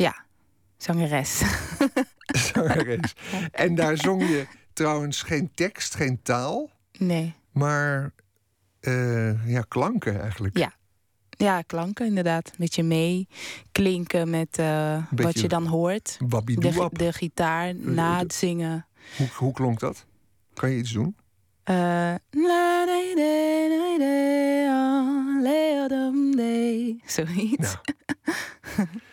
Ja, zangeres. zangeres. En daar zong je trouwens geen tekst, geen taal. Nee. Maar uh, ja, klanken eigenlijk. Ja. Ja, klanken inderdaad. Een beetje mee klinken met uh, wat je dan hoort. De, de gitaar na het zingen. Hoe, hoe klonk dat? Kan je iets doen? Uh, Zoiets. Nou.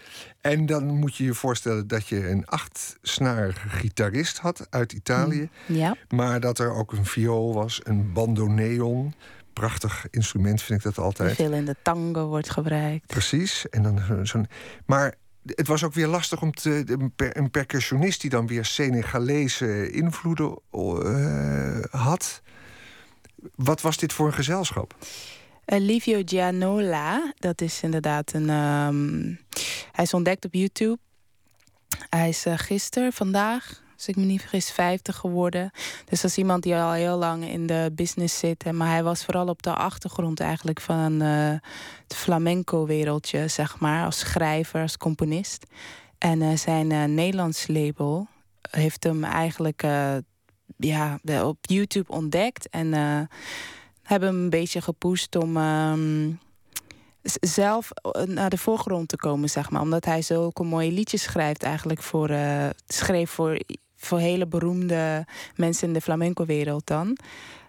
En dan moet je je voorstellen dat je een achtsnarige gitarist had uit Italië. Mm, ja. Maar dat er ook een viool was, een bandoneon. Prachtig instrument vind ik dat altijd. Veel in de tango wordt gebruikt. Precies. En dan zo'n. Maar het was ook weer lastig om te. Een percussionist die dan weer Senegalese invloeden uh, had. Wat was dit voor een gezelschap? Uh, Livio Gianola, dat is inderdaad een. Um, hij is ontdekt op YouTube. Hij is uh, gisteren, vandaag, als ik me niet vergis, 50 geworden. Dus dat is iemand die al heel lang in de business zit. Maar hij was vooral op de achtergrond eigenlijk van uh, het flamenco-wereldje, zeg maar. Als schrijver, als componist. En zijn Nederlands label heeft hem eigenlijk ja, op YouTube ontdekt. En hebben hem een beetje gepusht om ehm, zelf eh, naar de voorgrond te komen, zeg maar. Omdat hij zulke mooie liedjes schrijft eigenlijk voor... Uh, schreef voor, voor hele beroemde mensen in de flamenco-wereld dan.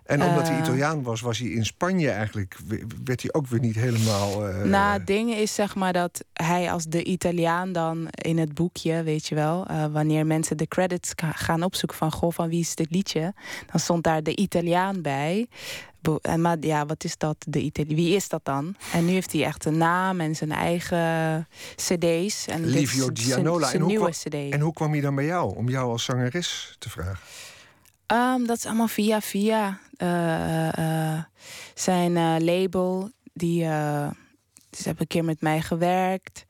En omdat hij eh. Italiaan was, was hij in Spanje eigenlijk. werd hij ook weer niet helemaal. Uh... Nou, het ding is zeg maar dat hij als de Italiaan dan in het boekje, weet je wel, wanneer mensen de credits gaan opzoeken van goh, van wie is dit liedje, dan stond daar de Italiaan bij. En maar ja, wat is dat? De Italië. Wie is dat dan? En nu heeft hij echt een naam en zijn eigen CD's. En Livio Gianola. en, nieuwe CD. en hoe kwam hij dan bij jou om jou als zangeres te vragen? Um, dat is allemaal via via uh, uh, zijn uh, label. Die, ze hebben een keer met mij gewerkt.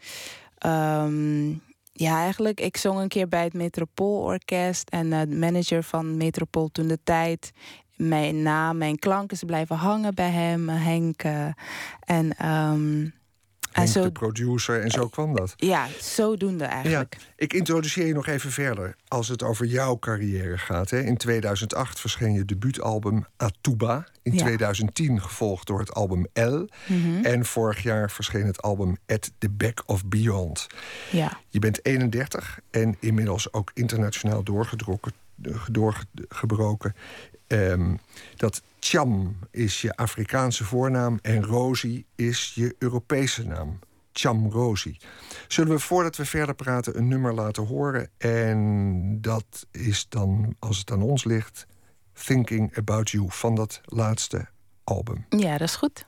Um, ja, eigenlijk, ik zong een keer bij het Metropoolorkest. En de manager van Metropool toen de tijd mijn naam, mijn klanken, ze blijven hangen bij hem, Henk. en um, en zo, de producer en zo kwam dat. Ja, zodoende eigenlijk. Ja, ik introduceer je nog even verder als het over jouw carrière gaat. Hè. In 2008 verscheen je debuutalbum Atuba. In 2010 gevolgd door het album L. Mhm. En vorig jaar verscheen het album At the Back of Beyond. Ja. Je bent 31 en inmiddels ook internationaal doorgebroken. Um, dat Cham is je Afrikaanse voornaam en Rosie is je Europese naam. Cham Rosie. Zullen we voordat we verder praten een nummer laten horen? En dat is dan, als het aan ons ligt, Thinking About You van dat laatste album. Ja, dat is goed.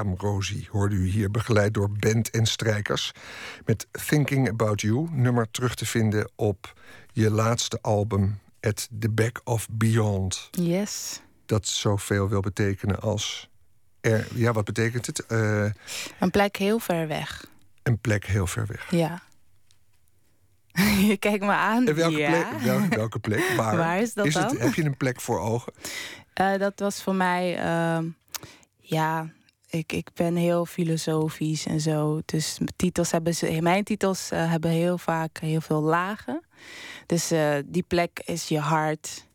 Chamrosi hoorde u hier, begeleid door band en strijkers. Met Thinking About You, nummer terug te vinden op je laatste album At the Back of Beyond. Yes. Dat zoveel wil betekenen als. Er, ja, wat betekent het? Uh, een plek heel ver weg. Een plek heel ver weg. Ja. je kijkt me aan. En welke, ja. plek, welke, welke plek? Waar, Waar is dat is dan? Het, heb je een plek voor ogen? Uh, dat was voor mij. Uh, ja, ik, ik ben heel filosofisch en zo. Dus titels hebben, mijn titels uh, hebben heel vaak heel veel lagen. Dus uh, die plek is je hart,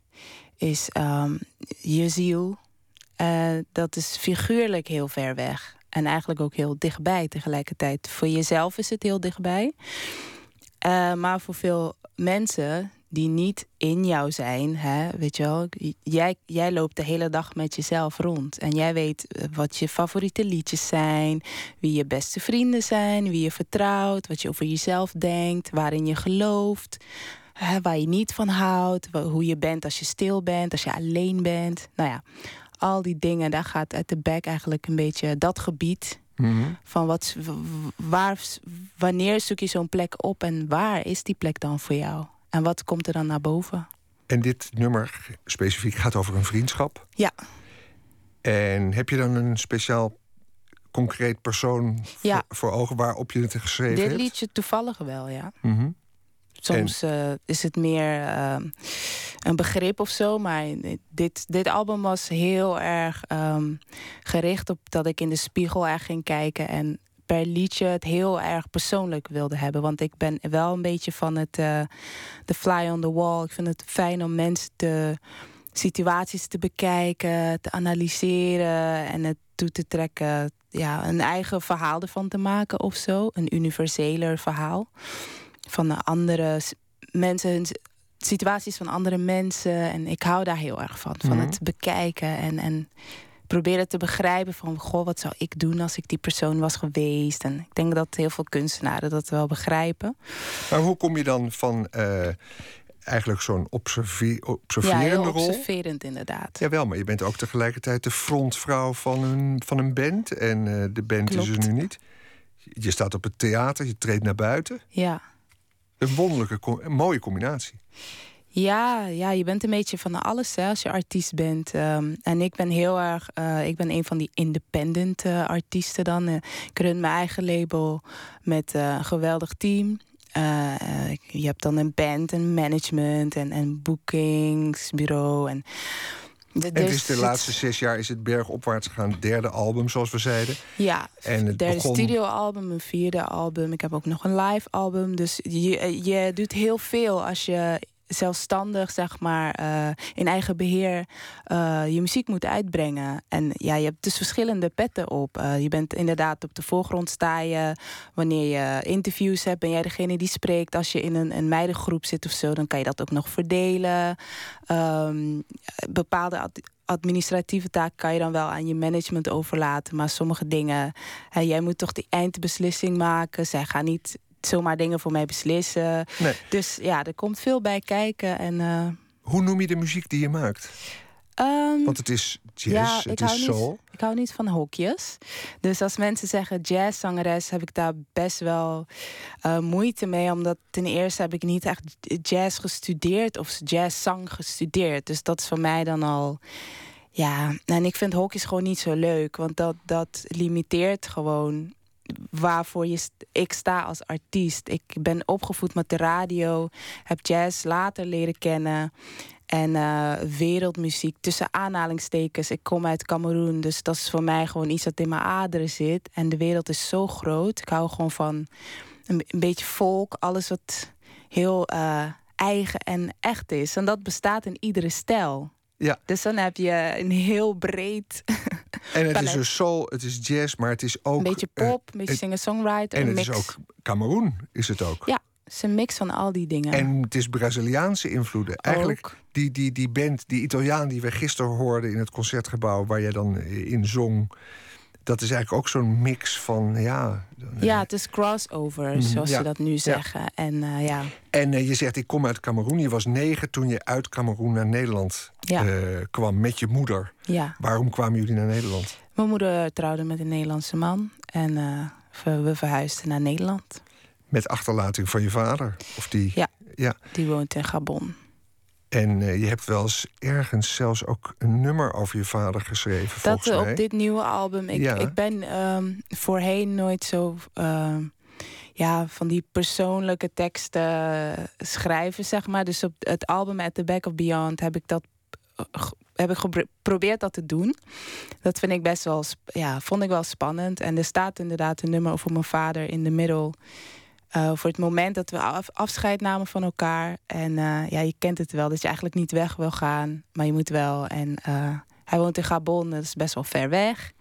is um, je ziel. Uh, dat is figuurlijk heel ver weg. En eigenlijk ook heel dichtbij tegelijkertijd. Voor jezelf is het heel dichtbij. Maar voor veel mensen die niet in jou zijn, hè, weet je wel, jij, jij loopt de hele dag met jezelf rond. En jij weet eh, wat je favoriete liedjes zijn, wie je beste vrienden zijn, wie je vertrouwt, wat je over jezelf denkt, waarin je gelooft, hè, waar je niet van houdt, hoe je bent als je stil bent, als je alleen bent. Nou ja, al die dingen, daar gaat uit de back eigenlijk een beetje dat gebied. Mm -hmm. Van wat, waar, wanneer zoek je zo'n plek op en waar is die plek dan voor jou? En wat komt er dan naar boven? En dit nummer specifiek gaat over een vriendschap. Ja. En heb je dan een speciaal concreet persoon ja. voor, ogen waarop je het geschreven dit hebt? Dit liedje toevallig wel, ja. Mm -hmm. Soms en... uh, is het meer uh, een begrip of zo. Maar dit, dit album was heel erg um, gericht op dat ik in de spiegel echt ging kijken. En per liedje het heel erg persoonlijk wilde hebben. Want ik ben wel een beetje van het uh, the fly on the wall. Ik vind het fijn om mensen te situaties te bekijken, te analyseren en het toe te trekken. Ja, een eigen verhaal ervan te maken of zo. Een universeler verhaal. Van de andere mensen, situaties van andere mensen. En ik hou daar heel erg van. Van Mhm. het bekijken en, en proberen te begrijpen van... goh, wat zou ik doen als ik die persoon was geweest? En ik denk dat heel veel kunstenaren dat wel begrijpen. Maar hoe kom je dan van uh, eigenlijk zo'n observe Ja, observerende heel rol? observerend inderdaad. Jawel, maar je bent ook tegelijkertijd de frontvrouw van een, van een band. En uh, de band is er nu niet. Je staat op het theater, je treedt naar buiten. Ja. Een wonderlijke, een mooie combinatie. Ja, ja, je bent een beetje van alles hè, als je artiest bent. Um, en ik ben heel erg, uh, ik ben een van die independent uh, artiesten dan. Uh, ik run mijn eigen label met een geweldig team. je hebt dan een band en management en, en boekingsbureau. En, de, en het is de laatste zes jaar is het bergopwaarts gegaan. Derde album, zoals we zeiden. Ja, en het derde begon... studioalbum, een vierde album. Ik heb ook nog een live album. Dus je, je doet heel veel als je zelfstandig, zeg maar, uh, in eigen beheer uh, je muziek moet uitbrengen. En ja, je hebt dus verschillende petten op. Uh, je bent inderdaad op de voorgrond sta je. Wanneer je interviews hebt, ben jij degene die spreekt. Als je in een, een meidengroep zit of zo, dan kan je dat ook nog verdelen. Um, bepaalde ad administratieve taak kan je dan wel aan je management overlaten. Maar sommige dingen, hè, jij moet toch die eindbeslissing maken. Zij gaan niet zomaar dingen voor mij beslissen. Nee. Dus ja, er komt veel bij kijken. En, uh... Hoe noem je de muziek die je maakt? Um, Want het is jazz, ja, het ik is hou soul. Niet, ik hou niet van hokjes. Dus als mensen zeggen jazzzangeres, heb ik daar best wel uh, moeite mee. Omdat ten eerste heb ik niet echt jazz gestudeerd of jazzzang gestudeerd. Dus dat is voor mij dan al. Ja, en ik vind hokjes gewoon niet zo leuk. Want dat, dat limiteert gewoon waarvoor je st ik sta als artiest. Ik ben opgevoed met de radio, heb jazz later leren kennen. En uh, wereldmuziek, tussen aanhalingstekens. Ik kom uit Cameroen, dus dat is voor mij gewoon iets dat in mijn aderen zit. En de wereld is zo groot. Ik hou gewoon van een, een beetje volk, alles wat heel uh, eigen en echt is. En dat bestaat in iedere stijl. Ja. Dus dan heb je een heel breed. En het is dus soul, het is jazz, maar het is ook. Een beetje pop, een beetje singer-songwriter. En een het mix. is ook Cameroen, is het ook. Ja, het is een mix van al die dingen. En het is Braziliaanse invloeden. Eigenlijk die, die, die band, die Italiaan die we gisteren hoorden in het concertgebouw, waar jij dan in zong. Dat is eigenlijk ook zo'n mix van, ja... Ja, het is crossover, mhm, zoals ze dat nu zeggen. En, uh, ja. en uh, je zegt, ik kom uit Cameroen. Je was negen toen je uit Cameroen naar Nederland ja. uh, kwam met je moeder. Ja. Waarom kwamen jullie naar Nederland? Mijn moeder trouwde met een Nederlandse man. En we verhuisden naar Nederland. Met achterlating van je vader? Of die... Ja, ja. die woont in Gabon. En uh, je hebt wel eens ergens zelfs ook een nummer over je vader geschreven. Dat mij. op dit nieuwe album. Ik, ja. ik ben um, voorheen nooit zo uh, ja, van die persoonlijke teksten schrijven, zeg maar. Dus op het album At the Back of Beyond heb ik dat heb ik geprobeerd dat te doen. Dat vind ik best wel, ja, vond ik wel spannend. En er staat inderdaad een nummer over mijn vader in de middel. Uh, voor het moment dat we afscheid namen van elkaar. En uh, ja, je kent het wel, dat je eigenlijk niet weg wil gaan, maar je moet wel. En uh, hij woont in Gabon, dat is best wel ver weg.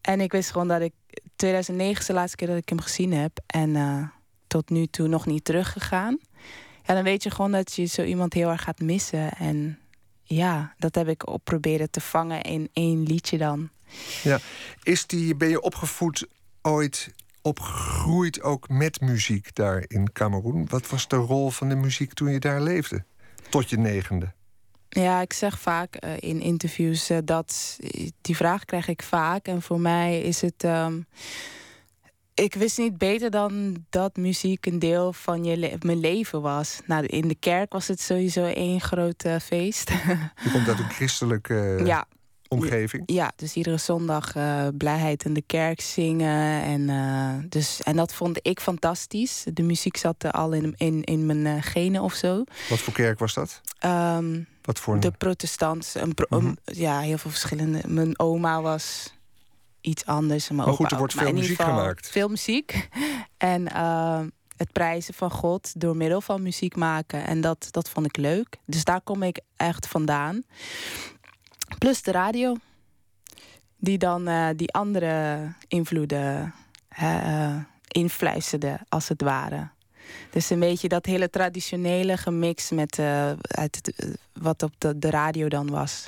En ik wist gewoon dat ik 2009 is de laatste keer dat ik hem gezien heb. En tot nu toe nog niet teruggegaan. Ja, dan weet je gewoon dat je zo iemand heel erg gaat missen. En ja, dat heb ik op proberen te vangen in één liedje dan. Ja, is die, ben je opgevoed ooit opgegroeid ook met muziek daar in Cameroen. Wat was de rol van de muziek toen je daar leefde? Tot je negende. Ja, ik zeg vaak uh, in interviews uh, dat die vraag krijg ik vaak. En voor mij is het. Um, ik wist niet beter dan dat muziek een deel van je le mijn leven was. Nou, in de kerk was het sowieso één groot uh, feest. Je komt uit een christelijke. Ja, omgeving? Ja, dus iedere zondag uh, blijheid in de kerk zingen. En, uh, dus, en dat vond ik fantastisch. De muziek zat al in, in, in mijn uh, genen of zo. Wat voor kerk was dat? Um, Wat voor een... De protestant. Een pro mm -hmm. Ja, heel veel verschillende. Mijn oma was iets anders. maar goed, er wordt veel muziek gemaakt. Veel muziek. en het prijzen van God door middel van muziek maken. En dat, dat vond ik leuk. Dus daar kom ik echt vandaan. Plus de radio. Die dan uh, die andere invloeden uh, influisterde, als het ware. Dus een beetje dat hele traditionele gemixt met uh, uit, wat op de, de radio dan was.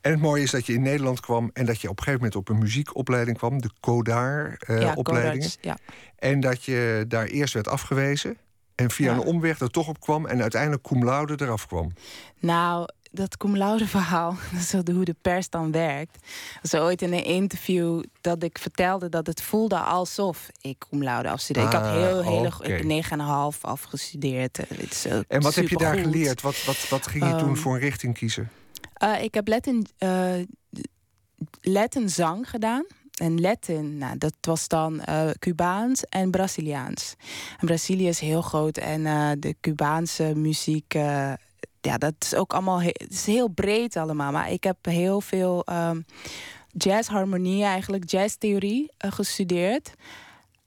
En het mooie is dat je in Nederland kwam en dat je op een gegeven moment op een muziekopleiding kwam, de Codaar-opleidingen. Uh, ja, ja. En dat je daar eerst werd afgewezen en via ja. een omweg er toch op kwam en uiteindelijk cum laude eraf kwam. Nou, dat cum laude verhaal, dat is hoe de pers dan werkt. Zo ooit in een interview dat ik vertelde dat het voelde alsof ik cum laude afstudeerde. Ah, ik had ah, heel, heel okay. 9,5 afgestudeerd. en wat heb je daar geleerd? Wat, wat, wat ging je um, toen voor een richting kiezen? Uh, ik heb Latin, uh, Latin zang gedaan. En Latin, nou, dat was dan uh, Cubaans en Braziliaans. En Brazilië is heel groot en de Cubaanse muziek ja, dat is ook allemaal he het is heel breed allemaal. Maar ik heb heel veel um, jazzharmonie, eigenlijk jazztheorie uh, gestudeerd.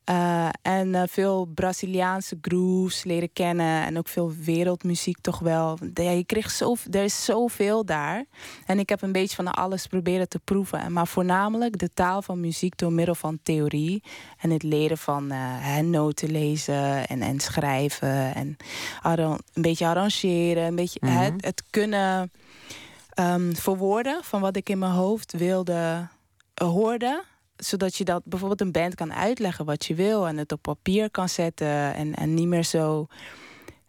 Uh, en uh, veel Braziliaanse grooves leren kennen. En ook veel wereldmuziek toch wel. Ja, je kreeg zo, er is zoveel daar. En ik heb een beetje van alles proberen te proeven. Maar voornamelijk de taal van muziek door middel van theorie. En het leren van uh, noten lezen en, en schrijven. En een beetje arrangeren. Een beetje mm -hmm. het, het, kunnen um, verwoorden van wat ik in mijn hoofd wilde hoorden zodat je dat bijvoorbeeld een band kan uitleggen wat je wil en het op papier kan zetten en, en niet meer zo.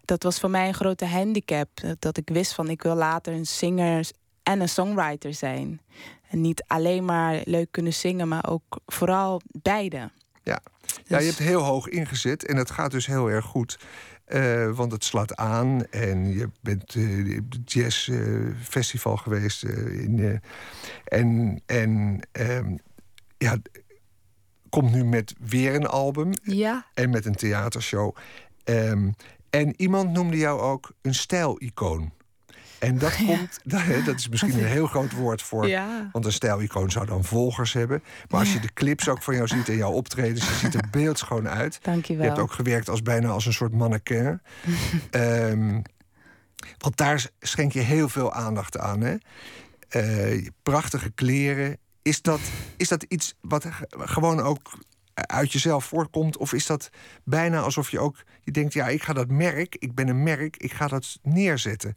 Dat was voor mij een grote handicap. Dat ik wist van ik wil later een zinger en een songwriter zijn. En niet alleen maar leuk kunnen zingen, maar ook vooral beide. Ja, dus... ja je hebt heel hoog ingezet en het gaat dus heel erg goed. Uh, want het slaat aan en je bent uh, jazzfestival uh, geweest. in, en en um, ja, komt nu met weer een album. Ja. En met een theatershow. Um, en iemand noemde jou ook een stijlicoon. En dat komt, ja. dat is misschien een heel groot woord voor. Ja. Want een stijlicoon zou dan volgers hebben. Maar als je de clips ook van jou ziet en jouw optredens, je ziet er beeldschoon uit. Dank je wel. Je hebt ook gewerkt als bijna als een soort mannequin. um, want daar schenk je heel veel aandacht aan. Hè? Uh, prachtige kleren, is dat, is dat iets wat gewoon ook uit jezelf voortkomt? Of is dat bijna alsof je ook je denkt: ja, ik ga dat merk, ik ben een merk, ik ga dat neerzetten?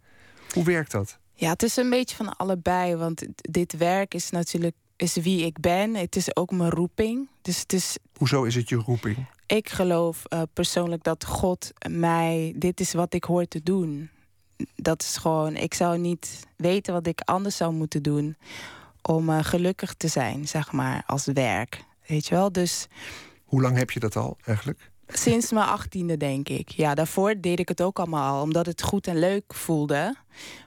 Hoe werkt dat? Ja, het is een beetje van allebei. Want dit werk is natuurlijk is wie ik ben. Het is ook mijn roeping. Dus het is. Hoezo is het je roeping? Ik geloof uh, persoonlijk dat God mij. Dit is wat ik hoor te doen. Dat is gewoon. Ik zou niet weten wat ik anders zou moeten doen. Om uh, gelukkig te zijn, zeg maar, als werk. Weet je wel? Dus. Hoe lang heb je dat al eigenlijk? Sinds mijn achttiende, denk ik. Ja, daarvoor deed ik het ook allemaal al, omdat het goed en leuk voelde.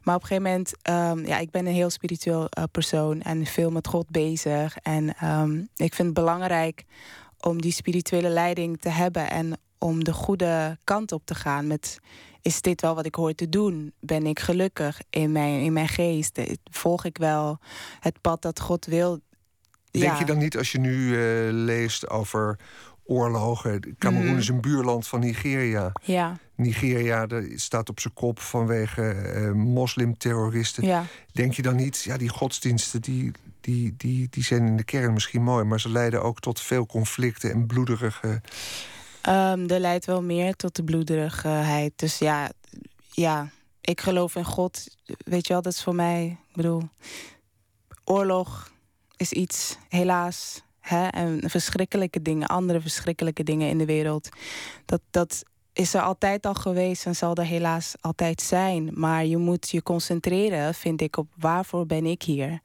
Maar op een gegeven moment, um, ja, ik ben een heel spiritueel uh, persoon en veel met God bezig. En um, ik vind het belangrijk om die spirituele leiding te hebben en om de goede kant op te gaan met is dit wel wat ik hoor te doen? Ben ik gelukkig in mijn, in mijn geest? Volg ik wel het pad dat God wil? Denk je dan niet als je nu uh, leest over oorlogen. Cameroen mm. is een buurland van Nigeria. Ja. Nigeria staat op zijn kop vanwege uh, moslimterroristen. Ja. Denk je dan niet, ja, die godsdiensten die, die, die, die zijn in de kern misschien mooi, maar ze leiden ook tot veel conflicten en bloederige. Um, er leidt wel meer tot de bloederigheid. Dus ja, ja, ik geloof in God. Weet je wel, dat is voor mij. Ik bedoel, oorlog is iets, helaas hè, en verschrikkelijke dingen, andere verschrikkelijke dingen in de wereld. Dat, dat is er altijd al geweest en zal er helaas altijd zijn. Maar je moet je concentreren, vind ik, op waarvoor ben ik hier?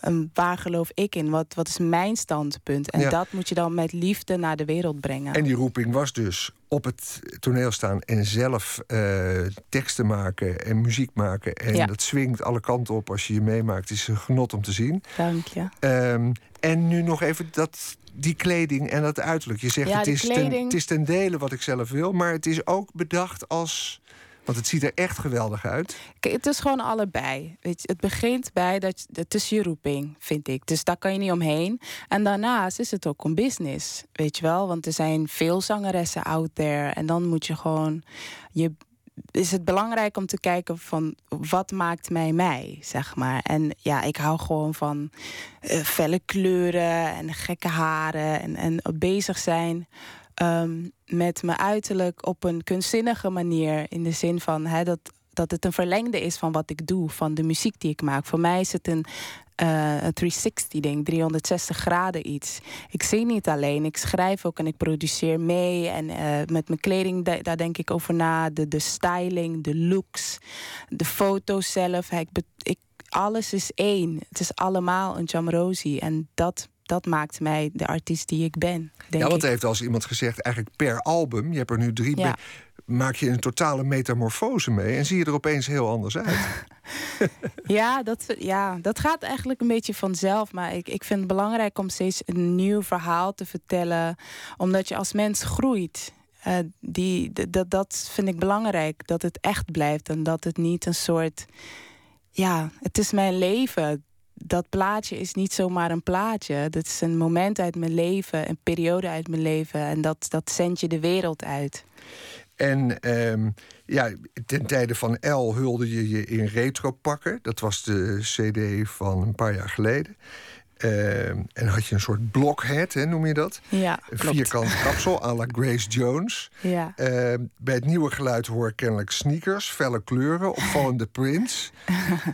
En waar geloof ik in? Wat, wat is mijn standpunt? En dat moet je dan met liefde naar de wereld brengen. En die roeping was dus op het toneel staan en zelf uh, teksten maken en muziek maken. En dat swingt alle kanten op als je je meemaakt. Het is een genot om te zien. Dank je. Um, en nu nog even dat, die kleding en dat uiterlijk. Je zegt het, is ten, het is ten dele wat ik zelf wil, maar het is ook bedacht als want het ziet er echt geweldig uit. Kijk, het is gewoon allebei. Weet je, het begint bij dat het is je roeping, vind ik. Dus daar kan je niet omheen. En daarnaast is het ook een business, weet je wel? Want er zijn veel zangeressen out there. En dan moet je gewoon je is het belangrijk om te kijken van wat maakt mij mij, zeg maar. En ja, ik hou gewoon van uh, felle kleuren en gekke haren en, en bezig zijn um, met mijn uiterlijk op een kunstzinnige manier. In de zin van dat, dat het een verlengde is van wat ik doe, van de muziek die ik maak. Voor mij is het een, uh, een 360 ding, 360 graden iets. Ik zing niet alleen, ik schrijf ook en ik produceer mee. En uh, met mijn kleding, daar denk ik over na. De, de styling, de looks, de foto's zelf. Ik, alles is één. Het is allemaal een Jamrosi. En dat dat maakt mij de artiest die ik ben. ja, want heeft als iemand gezegd, eigenlijk per album, je hebt er nu drie, ja. maak je een totale metamorfose mee en zie je er opeens heel anders uit. ja, dat, ja, dat gaat eigenlijk een beetje vanzelf. Maar ik, ik vind het belangrijk om steeds een nieuw verhaal te vertellen, omdat je als mens groeit. Uh, die, dat, dat vind ik belangrijk, dat het echt blijft en dat het niet een soort ja, het is mijn leven dat plaatje is niet zomaar een plaatje. Dat is een moment uit mijn leven, een periode uit mijn leven. En dat, dat zend je de wereld uit. En um, ja, ten tijde van L hulde je je in retro pakken. Dat was de CD van een paar jaar geleden. Uh, en had je een soort blockhead, hè, noem je dat? Ja, Een vierkant kapsel à la Grace Jones. Ja. Uh, bij het nieuwe geluid hoor ik kennelijk sneakers, felle kleuren, opvallende prints.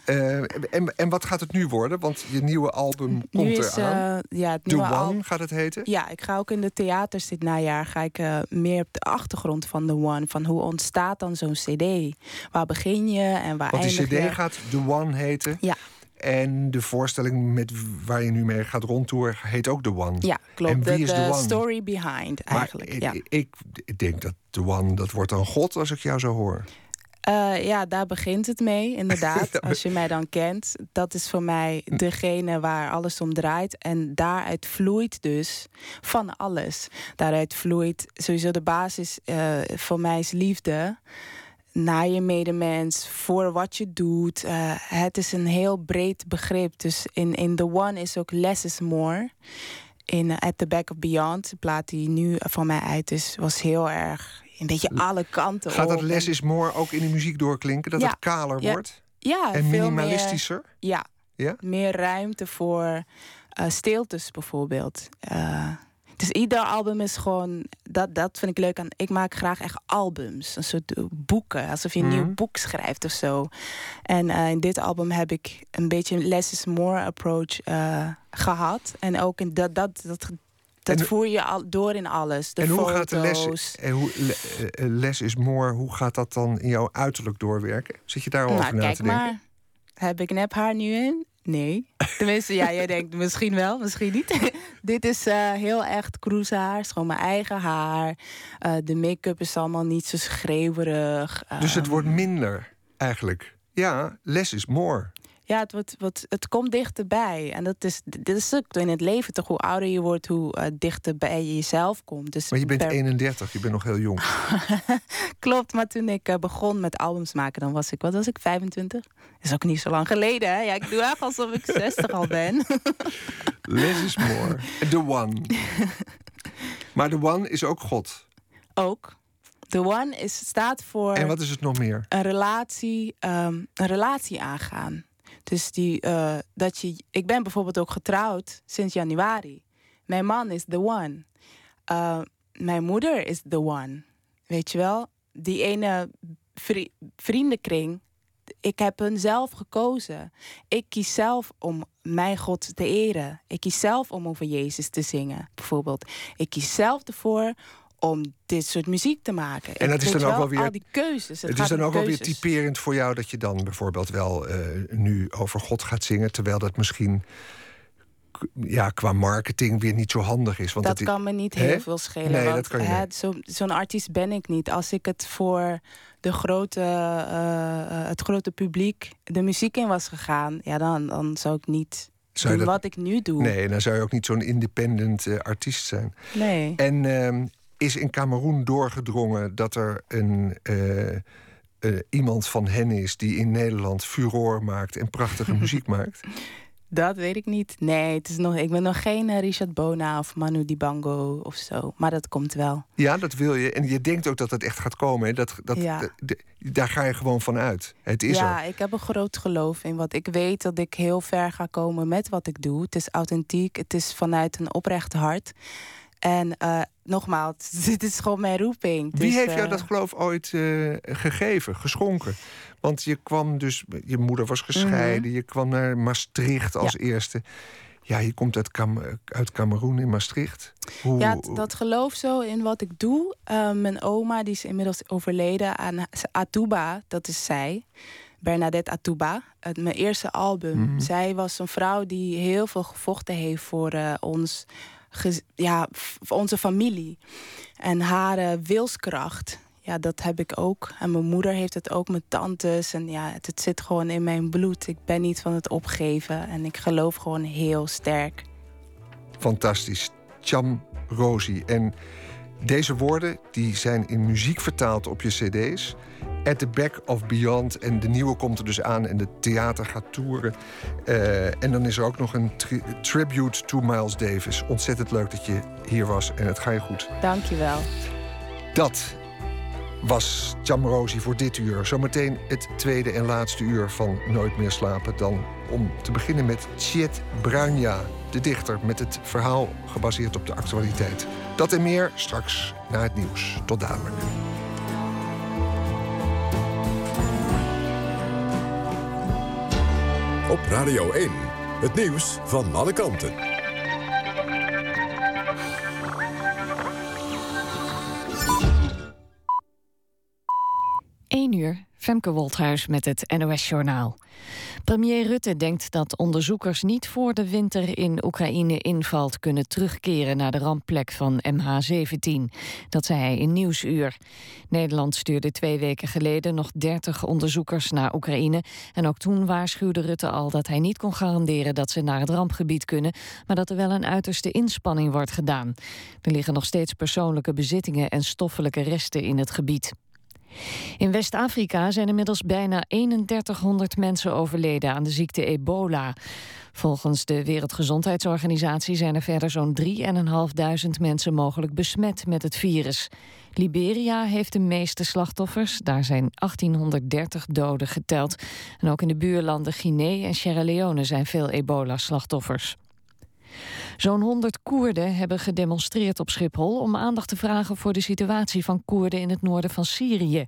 uh, en, en wat gaat het nu worden? Want je nieuwe album komt is, eraan. Uh, ja, het The One gaat het heten? Ja, ik ga ook in de theaters dit najaar ga ik, meer op de achtergrond van The One. Van hoe ontstaat dan zo'n cd? Waar begin je en waar Want eindig die cd gaat The One heten? Ja. En de voorstelling met waar je nu mee gaat rondtoeren heet ook The One. Ja, klopt. En wie is the, the One? story behind eigenlijk. Maar ja. ik, ik, denk dat The One, dat wordt een god als ik jou zo hoor. Uh, ja, daar begint het mee, inderdaad. als je mij dan kent. Dat is voor mij degene waar alles om draait. En daaruit vloeit dus van alles. Daaruit vloeit sowieso de basis uh, voor mij is liefde naar je medemens, voor wat je doet. Uh, het is een heel breed begrip. Dus in, in The One is ook less is more. In uh, At the Back of Beyond, de plaat die nu van mij uit is, was heel erg een beetje alle kanten Gaat dat less is more ook in de muziek doorklinken? Dat het kaler wordt? Ja, en minimalistischer? Meer, ja, ja, meer ruimte voor uh, stiltes bijvoorbeeld. Dus ieder album is gewoon. Dat, dat vind ik leuk. Ik maak graag echt albums. Een soort boeken. Alsof je een nieuw mhm. boek schrijft of zo. En uh, in dit album heb ik een beetje een less is more approach uh, gehad. En ook in dat, dat, dat, dat voer je al door in alles. De en hoe gaat de les, en hoe, les is more, hoe gaat dat dan in jouw uiterlijk doorwerken? Zit je daar al nou, over na te denken? Maar, heb ik nep haar nu in? Nee. Tenminste, ja, jij denkt misschien wel, misschien niet. Dit is uh, heel echt cruisehaar. is gewoon mijn eigen haar. Uh, de make-up is allemaal niet zo schreeuwerig. Dus het wordt minder, eigenlijk. Ja, less is more ja, het, wordt, wat, het komt dichterbij. En dat is, dit is ook in het leven toch. Hoe ouder je wordt, hoe uh, dichter bij jezelf komt. Dus maar je bent 31, je bent nog heel jong. Klopt, maar toen ik uh, begon met albums maken, dan was ik, wat was ik, 25? Dat is ook niet zo lang geleden, hè? Ja, ik doe echt alsof ik 60 al ben. Less is more. The One. maar The One is ook God. Ook. The One is, staat voor. En wat is het nog meer? Een relatie, um, een relatie aangaan. Dus die, uh, dat je, ik ben bijvoorbeeld ook getrouwd sinds januari. Mijn man is the one. Uh, mijn moeder is the one. Weet je wel? Die ene vri vriendenkring, ik heb hun zelf gekozen. Ik kies zelf om mijn God te eren. Ik kies zelf om over Jezus te zingen, bijvoorbeeld. Ik kies zelf ervoor om dit soort muziek te maken. En dat is dan ook wel weer. Al die keuzes. Het, is dan ook wel weer typerend voor jou dat je dan bijvoorbeeld wel uh, nu over God gaat zingen, terwijl dat misschien ja, qua marketing weer niet zo handig is. Want dat, kan me niet heel veel schelen. Nee, want, dat kan Zo'n zo artiest ben ik niet. Als ik het voor de grote, uh, het grote publiek de muziek in was gegaan, ja, dan, dan zou ik niet doen wat ik nu doe. Nee, dan zou je ook niet zo'n independent uh, artiest zijn. Nee. En uh, is in Cameroen doorgedrongen dat er een. Uh, iemand van hen is die in Nederland furore maakt en prachtige muziek maakt? Dat weet ik niet. Nee, het is nog, ik ben nog geen eh, Richard Bona of Manu Dibango of zo. Maar dat komt wel. Ja, dat wil je. En je denkt ook dat het echt gaat komen. Dat, dat, ja. daar ga je gewoon van uit. Het is ja, ik heb een groot geloof in wat ik weet dat ik heel ver ga komen met wat ik doe. Het is authentiek. Het is vanuit een oprecht hart. En uh, nogmaals, dit is gewoon mijn roeping. Wie dus, heeft jou dat geloof ooit gegeven, geschonken? Want je kwam dus, je moeder was gescheiden, mhm. je kwam naar Maastricht als eerste. Ja, je komt uit, Kam uit Cameroen in Maastricht. Hoe... Ja, dat geloof zo in wat ik doe. Uh, mijn oma, die is inmiddels overleden aan Atuba, dat is zij. Bernadette Atuba, het, mijn eerste album. Mhm. Zij was een vrouw die heel veel gevochten heeft voor uh, ons, ja, onze familie. En haar uh, wilskracht ja, dat heb ik ook. En mijn moeder heeft het ook, mijn tantes. En ja, het, het, zit gewoon in mijn bloed. Ik ben niet van het opgeven. En ik geloof gewoon heel sterk. Fantastisch. Cham Rosie. En deze woorden die zijn in muziek vertaald op je cd's. At the Back of Beyond. En de nieuwe komt er dus aan en de theater gaat toeren. Uh, en dan is er ook nog een tribute to Miles Davis. Ontzettend leuk dat je hier was en het ga je goed. Dank je wel. Dat was Chamrosi voor dit uur. Zometeen het tweede en laatste uur van Nooit meer slapen. Dan om te beginnen met Chet Bruinja, de dichter... met het verhaal gebaseerd op de actualiteit. Dat en meer straks na het nieuws. Tot dadelijk. Op Radio 1, het nieuws van alle kanten. 1 uur, Femke Wolthuis met het NOS-journaal. Premier Rutte denkt dat onderzoekers niet voor de winter in Oekraïne invalt... kunnen terugkeren naar de rampplek van MH17. Dat zei hij in Nieuwsuur. Nederland stuurde twee weken geleden nog 30 onderzoekers naar Oekraïne. En ook toen waarschuwde Rutte al dat hij niet kon garanderen... dat ze naar het rampgebied kunnen, maar dat er wel een uiterste inspanning wordt gedaan. Er liggen nog steeds persoonlijke bezittingen en stoffelijke resten in het gebied. In West-Afrika zijn inmiddels bijna 3100 mensen overleden aan de ziekte ebola. Volgens de Wereldgezondheidsorganisatie zijn er verder zo'n 3.500 mensen mogelijk besmet met het virus. Liberia heeft de meeste slachtoffers. Daar zijn 1830 doden geteld. En ook in de buurlanden Guinea en Sierra Leone zijn veel ebola-slachtoffers. Zo'n 100 Koerden hebben gedemonstreerd op Schiphol om aandacht te vragen voor de situatie van Koerden in het noorden van Syrië.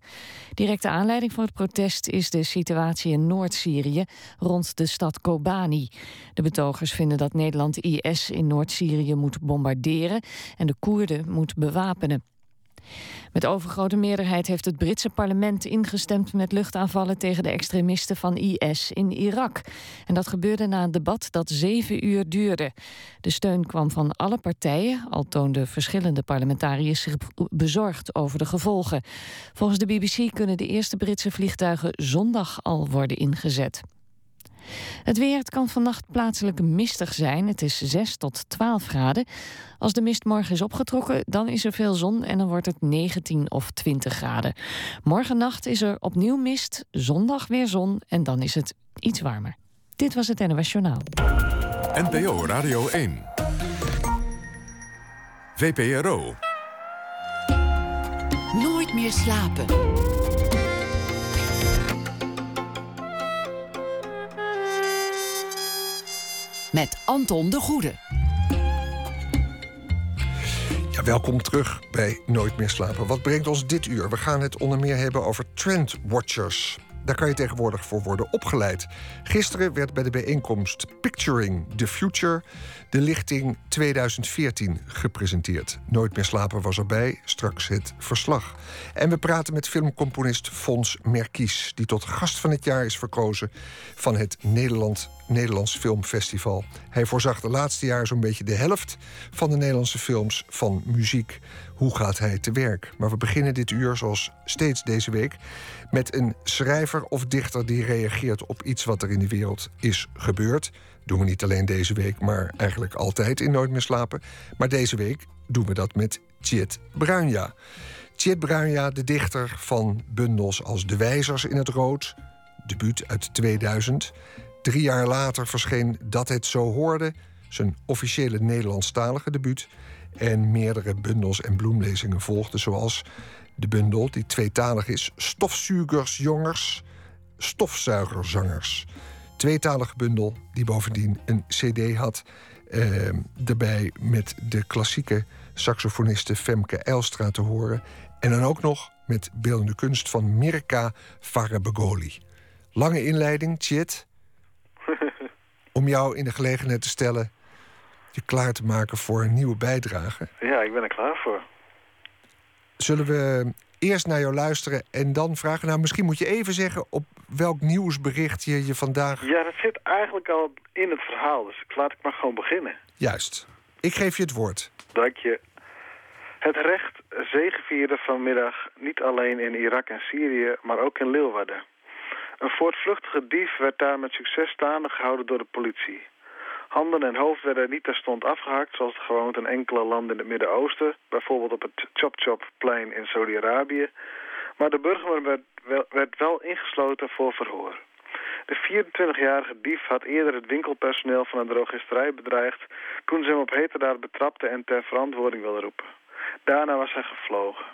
Directe aanleiding voor het protest is de situatie in Noord-Syrië rond de stad Kobani. De betogers vinden dat Nederland IS in Noord-Syrië moet bombarderen en de Koerden moet bewapenen. Met overgrote meerderheid heeft het Britse parlement ingestemd met luchtaanvallen tegen de extremisten van IS in Irak. En dat gebeurde na een debat dat zeven uur duurde. De steun kwam van alle partijen, al toonden verschillende parlementariërs zich bezorgd over de gevolgen. Volgens de BBC kunnen de eerste Britse vliegtuigen zondag al worden ingezet. Het weer het kan vannacht plaatselijk mistig zijn. Het is 6 tot 12 graden. Als de mist morgen is opgetrokken, dan is er veel zon en dan wordt het 19 of 20 graden. Morgennacht is er opnieuw mist, zondag weer zon en dan is het iets warmer. Dit was het NOS Journaal. NPO Radio 1. VPRO. Nooit meer slapen. Met Anton de Goede. Ja, welkom terug bij Nooit meer slapen. Wat brengt ons dit uur? We gaan het onder meer hebben over trendwatchers. Daar kan je tegenwoordig voor worden opgeleid. Gisteren werd bij de bijeenkomst Picturing the Future de lichting 2014 gepresenteerd. Nooit meer slapen was erbij, straks het verslag. En we praten met filmcomponist Fons Merkies, die tot gast van het jaar is verkozen van het Nederland, Nederlands Filmfestival. Hij voorzag de laatste jaar zo'n beetje de helft van de Nederlandse films van muziek. Hoe gaat hij te werk? Maar we beginnen dit uur, zoals steeds deze week, met een schrijver of dichter die reageert op iets wat er in de wereld is gebeurd doen we niet alleen deze week, maar eigenlijk altijd in Nooit meer slapen. Maar deze week doen we dat met Tjit Bruinja. Tjit Bruinja, de dichter van bundels als De Wijzers in het Rood, debuut uit 2000. Drie jaar later verscheen Dat het zo hoorde, zijn officiële Nederlandstalige debuut. En meerdere bundels en bloemlezingen volgden, zoals de bundel die tweetalig is: Stofzuigersjongers, Stofzuigerzangers tweetalige bundel die bovendien een cd had. Uh, erbij met de klassieke saxofoniste Femke Elstra te horen. En dan ook nog met beeldende kunst van Mirka Farabegoli. Lange inleiding, Chit. om jou in de gelegenheid te stellen je klaar te maken voor een nieuwe bijdrage. Ja, ik ben er klaar voor. Zullen we eerst naar jou luisteren en dan vragen... nou, misschien moet je even zeggen op welk nieuwsbericht je je vandaag... Ja, dat zit eigenlijk al in het verhaal, dus laat ik maar gewoon beginnen. Juist. Ik geef je het woord. Dank je. Het recht zegevierde vanmiddag niet alleen in Irak en Syrië, maar ook in Leeuwarden. Een voortvluchtige dief werd daar met succes staande gehouden door de politie. Handen en hoofd werden niet terstond afgehakt, zoals de gewoonte in enkele landen in het Midden-Oosten, bijvoorbeeld op het Chop Chop plein in Saudi-Arabië. Maar de burger werd wel, werd wel ingesloten voor verhoor. De 24-jarige dief had eerder het winkelpersoneel van een drogisterij bedreigd toen ze hem op heterdaad betrapte en ter verantwoording wilde roepen. Daarna was hij gevlogen.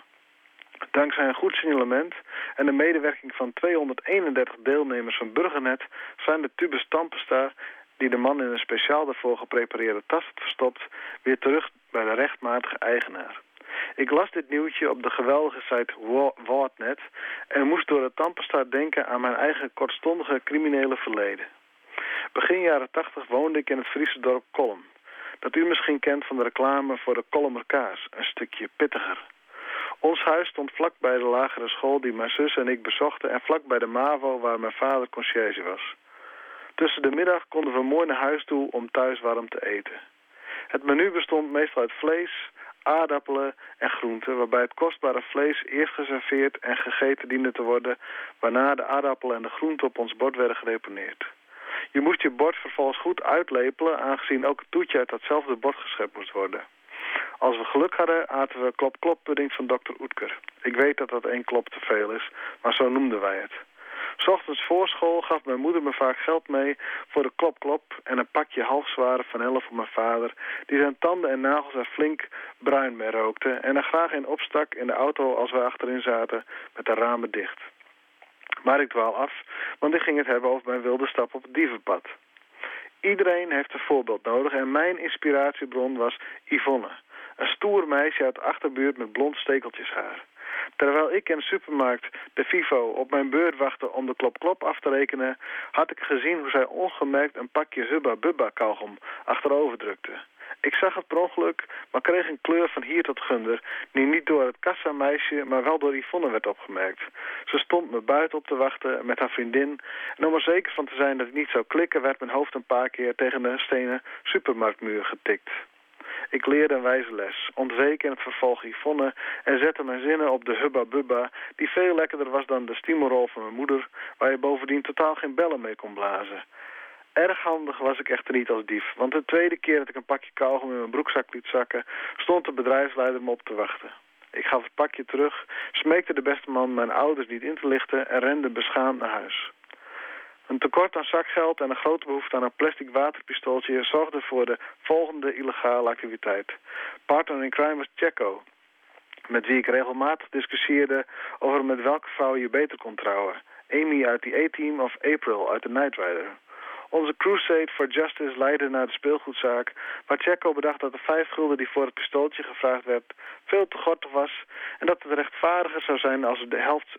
Dankzij een goed signalement en de medewerking van 231 deelnemers van Burgernet zijn de tubes tandpasta die de man in een speciaal daarvoor geprepareerde tas had verstopt, weer terug bij de rechtmatige eigenaar. Ik las dit nieuwtje op de geweldige site Wordnet en moest door het tandpasta denken aan mijn eigen kortstondige criminele verleden. Begin jaren 80 woonde ik in het Friese dorp Kolm. Dat u misschien kent van de reclame voor de Kolmer kaas, een stukje pittiger. Ons huis stond vlak bij de lagere school die mijn zus en ik bezochten... en vlak bij de MAVO waar mijn vader conciërge was. Tussen de middag konden we mooi naar huis toe om thuis warm te eten. Het menu bestond meestal uit vlees, aardappelen en groenten... waarbij het kostbare vlees eerst geserveerd en gegeten diende te worden... waarna de aardappelen en de groenten op ons bord werden gedeponeerd. Je moest je bord vervolgens goed uitlepelen... aangezien ook het toetje uit datzelfde bord geschept moest worden. Als we geluk hadden, aten we klop-klop pudding van dokter Oetker. Ik weet dat dat één klop te veel is, maar zo noemden wij het. S ochtends voor school gaf mijn moeder me vaak geld mee voor de klop-klop en een pakje halfzware vanille voor mijn vader, die zijn tanden en nagels er flink bruin mee rookte en er graag in opstak in de auto als we achterin zaten met de ramen dicht. Maar ik dwaal af, want ik ging het hebben over mijn wilde stap op het dievenpad. Iedereen heeft een voorbeeld nodig en mijn inspiratiebron was Yvonne. Een stoer meisje uit de achterbuurt met blond stekeltjeshaar. Terwijl ik in de supermarkt de FIFO op mijn beurt wachtte om de klop-klop af te rekenen... had ik gezien hoe zij ongemerkt een pakje Hubba-Bubba kauwgom achterover drukte. Ik zag het per ongeluk, maar kreeg een kleur van hier tot gunder... die niet door het kassameisje, maar wel door Yvonne werd opgemerkt. Ze stond me buiten op te wachten met haar vriendin... en om er zeker van te zijn dat ik niet zou klikken... werd mijn hoofd een paar keer tegen de stenen supermarktmuur getikt. Ik leerde een wijze les, ontweek in het vervolg Yvonne... en zette mijn zinnen op de Hubba Bubba... die veel lekkerder was dan de stiemelrol van mijn moeder... waar je bovendien totaal geen bellen mee kon blazen. Erg handig was ik echter niet als dief, want de tweede keer dat ik een pakje kauwgom in mijn broekzak liet zakken, stond de bedrijfsleider me op te wachten. Ik gaf het pakje terug, smeekte de beste man mijn ouders niet in te lichten en rende beschaamd naar huis. Een tekort aan zakgeld en een grote behoefte aan een plastic waterpistooltje zorgde voor de volgende illegale activiteit. Partner in crime was Checo, met wie ik regelmatig discussieerde over met welke vrouw je beter kon trouwen. Amy uit die A-team of April uit de Night Rider. Onze crusade for justice leidde naar de speelgoedzaak... waar Checo bedacht dat de vijf gulden die voor het pistooltje gevraagd werd... veel te gortig was en dat het rechtvaardiger zou zijn als we de helft,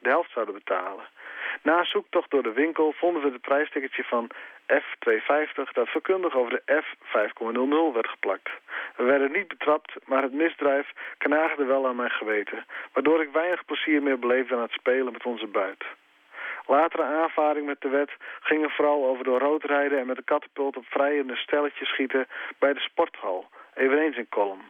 de helft zouden betalen. Na zoektocht door de winkel vonden we het prijsticketje van F250 dat verkundig over de F5,00 werd geplakt. We werden niet betrapt, maar het misdrijf knaagde wel aan mijn geweten... waardoor ik weinig plezier meer beleefde aan het spelen met onze buit. Latere aanvaring met de wet gingen vooral over door rood rijden en met de katapult op vrijende stelletjes schieten bij de sporthal, eveneens in Colum.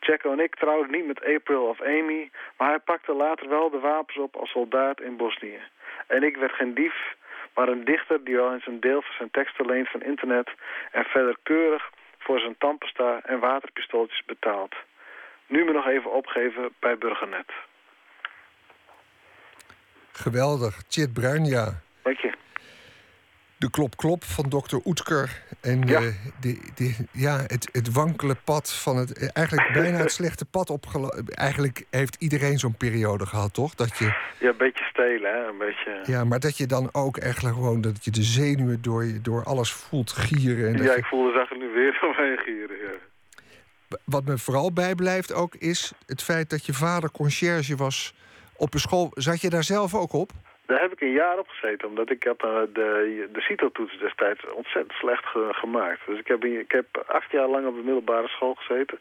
Jacko en ik trouwden niet met April of Amy, maar hij pakte later wel de wapens op als soldaat in Bosnië. En ik werd geen dief, maar een dichter die wel eens een deel van zijn teksten leent van internet en verder keurig voor zijn tandpasta en waterpistooltjes betaalt. Nu me nog even opgeven bij Burgernet. Geweldig. Chit Bruin, ja. Dank je. De klop-klop van dokter Oetker. En ja. de, ja, het, het wankele pad van het... Eigenlijk bijna het slechte pad opgelopen. Eigenlijk heeft iedereen zo'n periode gehad, toch? Dat je, ja, een beetje stelen, hè? Een beetje... Ja, maar dat je dan ook echt gewoon... dat je de zenuwen door, je, door alles voelt gieren. En ja, je... ik voelde ze eigenlijk nu weer doorheen gieren, ja. Wat me vooral bijblijft ook is het feit dat je vader conciërge was op een school. Zat je daar zelf ook op? Daar heb ik een jaar op gezeten, omdat ik heb uh, de, de CITO-toets destijds ontzettend slecht gemaakt. Dus ik heb, ik heb acht jaar lang op de middelbare school gezeten.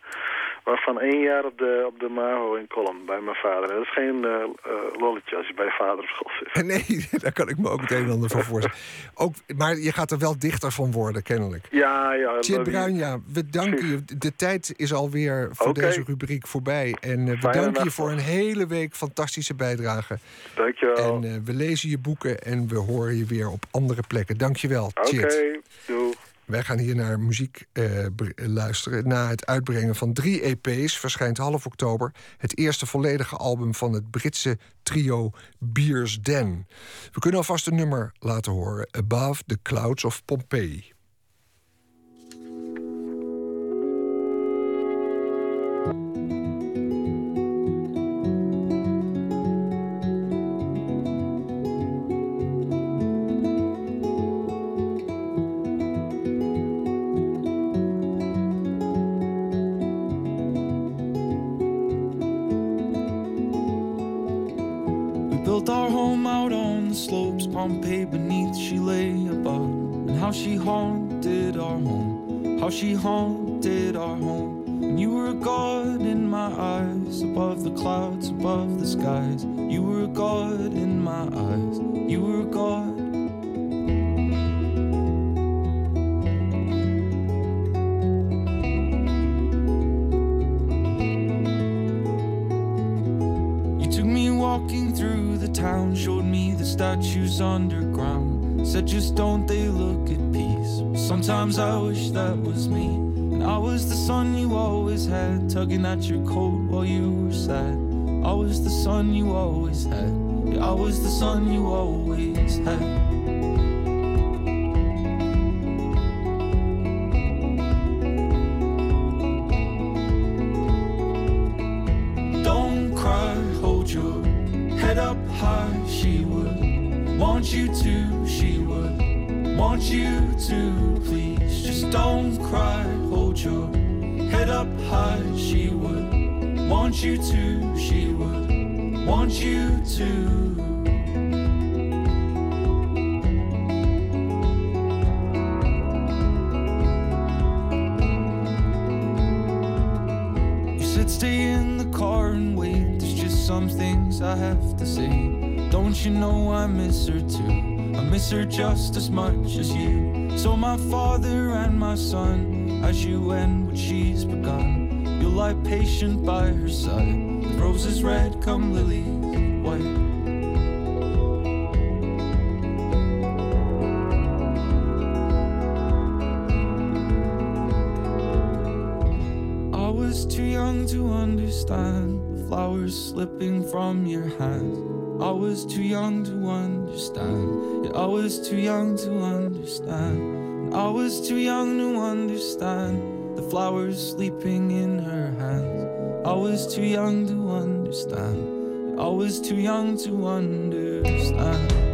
Waarvan één jaar op de, op de MAHO in Colum bij mijn vader. En dat is geen uh, lolletje als je bij je vader op school zit. Nee, daar kan ik me ook het een en ander van voorstellen. Ook, maar je gaat er wel dichter van worden, kennelijk. Ja, ja. Chit Bruin, ja, we danken je. De tijd is alweer voor okay. deze rubriek voorbij. En uh, we danken je voor een hele week fantastische bijdrage. Dankjewel. En uh, we lezen je boeken en we horen je weer op andere plekken. Dankjewel. Oké, okay, doei. Wij gaan hier naar muziek uh, luisteren. Na het uitbrengen van drie EP's verschijnt half oktober het eerste volledige album van het Britse trio Beers Den. We kunnen alvast een nummer laten horen: Above the Clouds of Pompeii. Pompeii beneath she lay above, and how she haunted our home, how she haunted our home. And you were a god in my eyes, above the clouds, above the skies. You were a god in my eyes, Sometimes I wish that was me. And I was the son you always had, tugging at your coat while you were sad. I was the son you always had. Yeah, I was the son you always had. Stay in the car and wait. There's just some things I have to say. Don't you know I miss her too? I miss her just as much as you. So, my father and my son, as you end what she's begun, you'll lie patient by her side. Roses red come lilies flowers slipping from your hands. I was too young to understand. Yeah, I was too young to understand. I was too young to understand the flowers sleeping in her hands. I was too young to understand. I was too young to understand.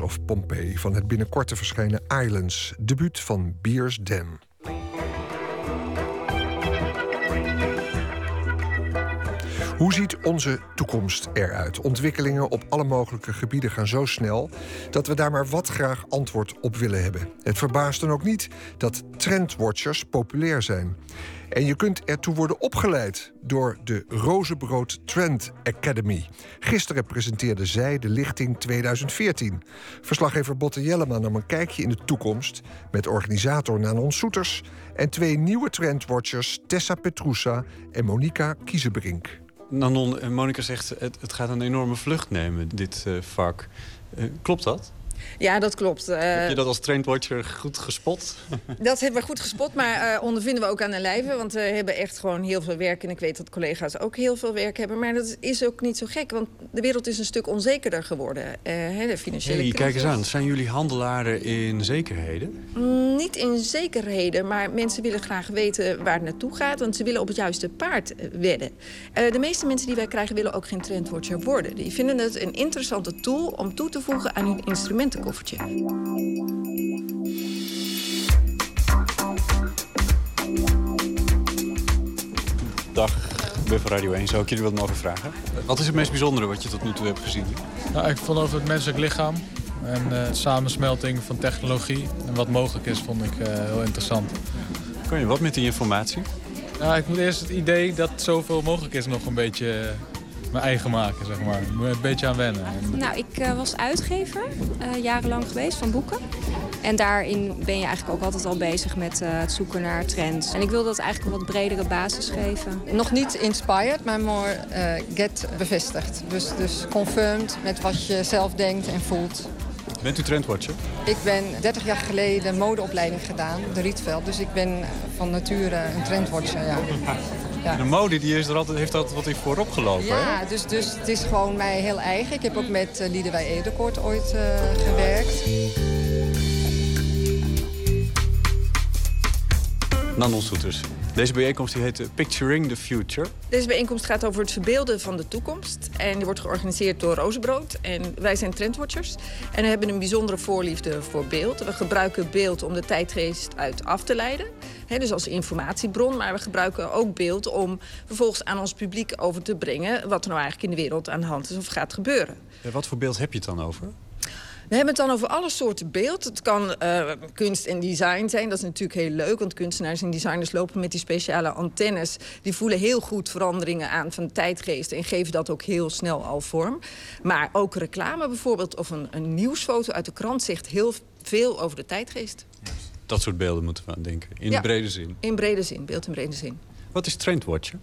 Of Pompeii van het binnenkort te verschijnen Islands, debuut van Beers Den. Hoe ziet onze toekomst eruit? Ontwikkelingen op alle mogelijke gebieden gaan zo snel dat we daar maar wat graag antwoord op willen hebben. Het verbaast dan ook niet dat trendwatchers populair zijn. En je kunt ertoe worden opgeleid door de Rozenbrood Trend Academy. Gisteren presenteerde zij de lichting 2014. Verslaggever Botte Jellema nam een kijkje in de toekomst... met organisator Nanon Soeters en twee nieuwe trendwatchers... Tessa Petrusa en Monika Kiezenbrink. Nanon, en Monika zegt het, het gaat een enorme vlucht nemen, dit uh, vak. Uh, klopt dat? Ja, dat klopt. Uh, Heb je dat als trendwatcher goed gespot? dat hebben we goed gespot, maar uh, ondervinden we ook aan de lijve. Want we hebben echt gewoon heel veel werk. En ik weet dat collega's ook heel veel werk hebben. Maar dat is ook niet zo gek, want de wereld is een stuk onzekerder geworden. Uh, de financiële hey, Kijk eens aan, zijn jullie handelaren in zekerheden? Mm, niet in zekerheden, maar mensen willen graag weten waar het naartoe gaat. Want ze willen op het juiste paard wedden. de meeste mensen die wij krijgen willen ook geen trendwatcher worden. Die vinden het een interessante tool om toe te voegen aan hun instrumenten koffertje. Dag, Buff Radio 1. Zou ik jullie wat mogen vragen? Wat is het meest bijzondere wat je tot nu toe hebt gezien? Nou, ik vond over het menselijk lichaam en uh, de samensmelting van technologie en wat mogelijk is, vond ik uh, heel interessant. Kan je wat met die informatie? Ja, ik moet eerst het idee dat zoveel mogelijk is nog een beetje mijn eigen maken, zeg maar. Ik moet een beetje aan wennen. Nou, ik uh, was uitgever, uh, jarenlang geweest, van boeken. En daarin ben je eigenlijk ook altijd al bezig met uh, het zoeken naar trends. En ik wil dat eigenlijk een wat bredere basis geven. Nog niet inspired, maar more get bevestigd. Dus, dus confirmed met wat je zelf denkt en voelt. Bent u trendwatcher? Ik ben 30 jaar geleden modeopleiding gedaan, de Rietveld. Dus ik ben van nature een trendwatcher, ja. Ja. De mode die is er altijd, heeft altijd wat in voorop gelopen. hè? Ja, dus, dus het is gewoon mij heel eigen. Ik heb ook met uh, Liedewij Edekoort ooit uh, gewerkt. Nanon Soeters. Deze bijeenkomst die heet eh, Picturing the Future. Deze bijeenkomst gaat over het verbeelden van de toekomst. En die wordt georganiseerd door Rozenbrood. En wij zijn trendwatchers. En we hebben een bijzondere voorliefde voor beeld. We gebruiken beeld om de tijdgeest uit af te leiden. He, dus als informatiebron. Maar we gebruiken ook beeld om vervolgens aan ons publiek over te brengen... wat er nou eigenlijk in de wereld aan de hand is of gaat gebeuren. Wat voor beeld heb je het dan over? We hebben het dan over alle soorten beeld. Het kan uh, kunst en design zijn. Dat is natuurlijk heel leuk, want kunstenaars en designers lopen met die speciale antennes. Die voelen heel goed veranderingen aan van de tijdgeest en geven dat ook heel snel al vorm. Maar ook reclame bijvoorbeeld of een, een nieuwsfoto uit de krant zegt heel veel over de tijdgeest. Dat soort beelden moeten we aan denken, in ja, brede zin. In brede zin, beeld in brede zin. Wat is trendwatchen?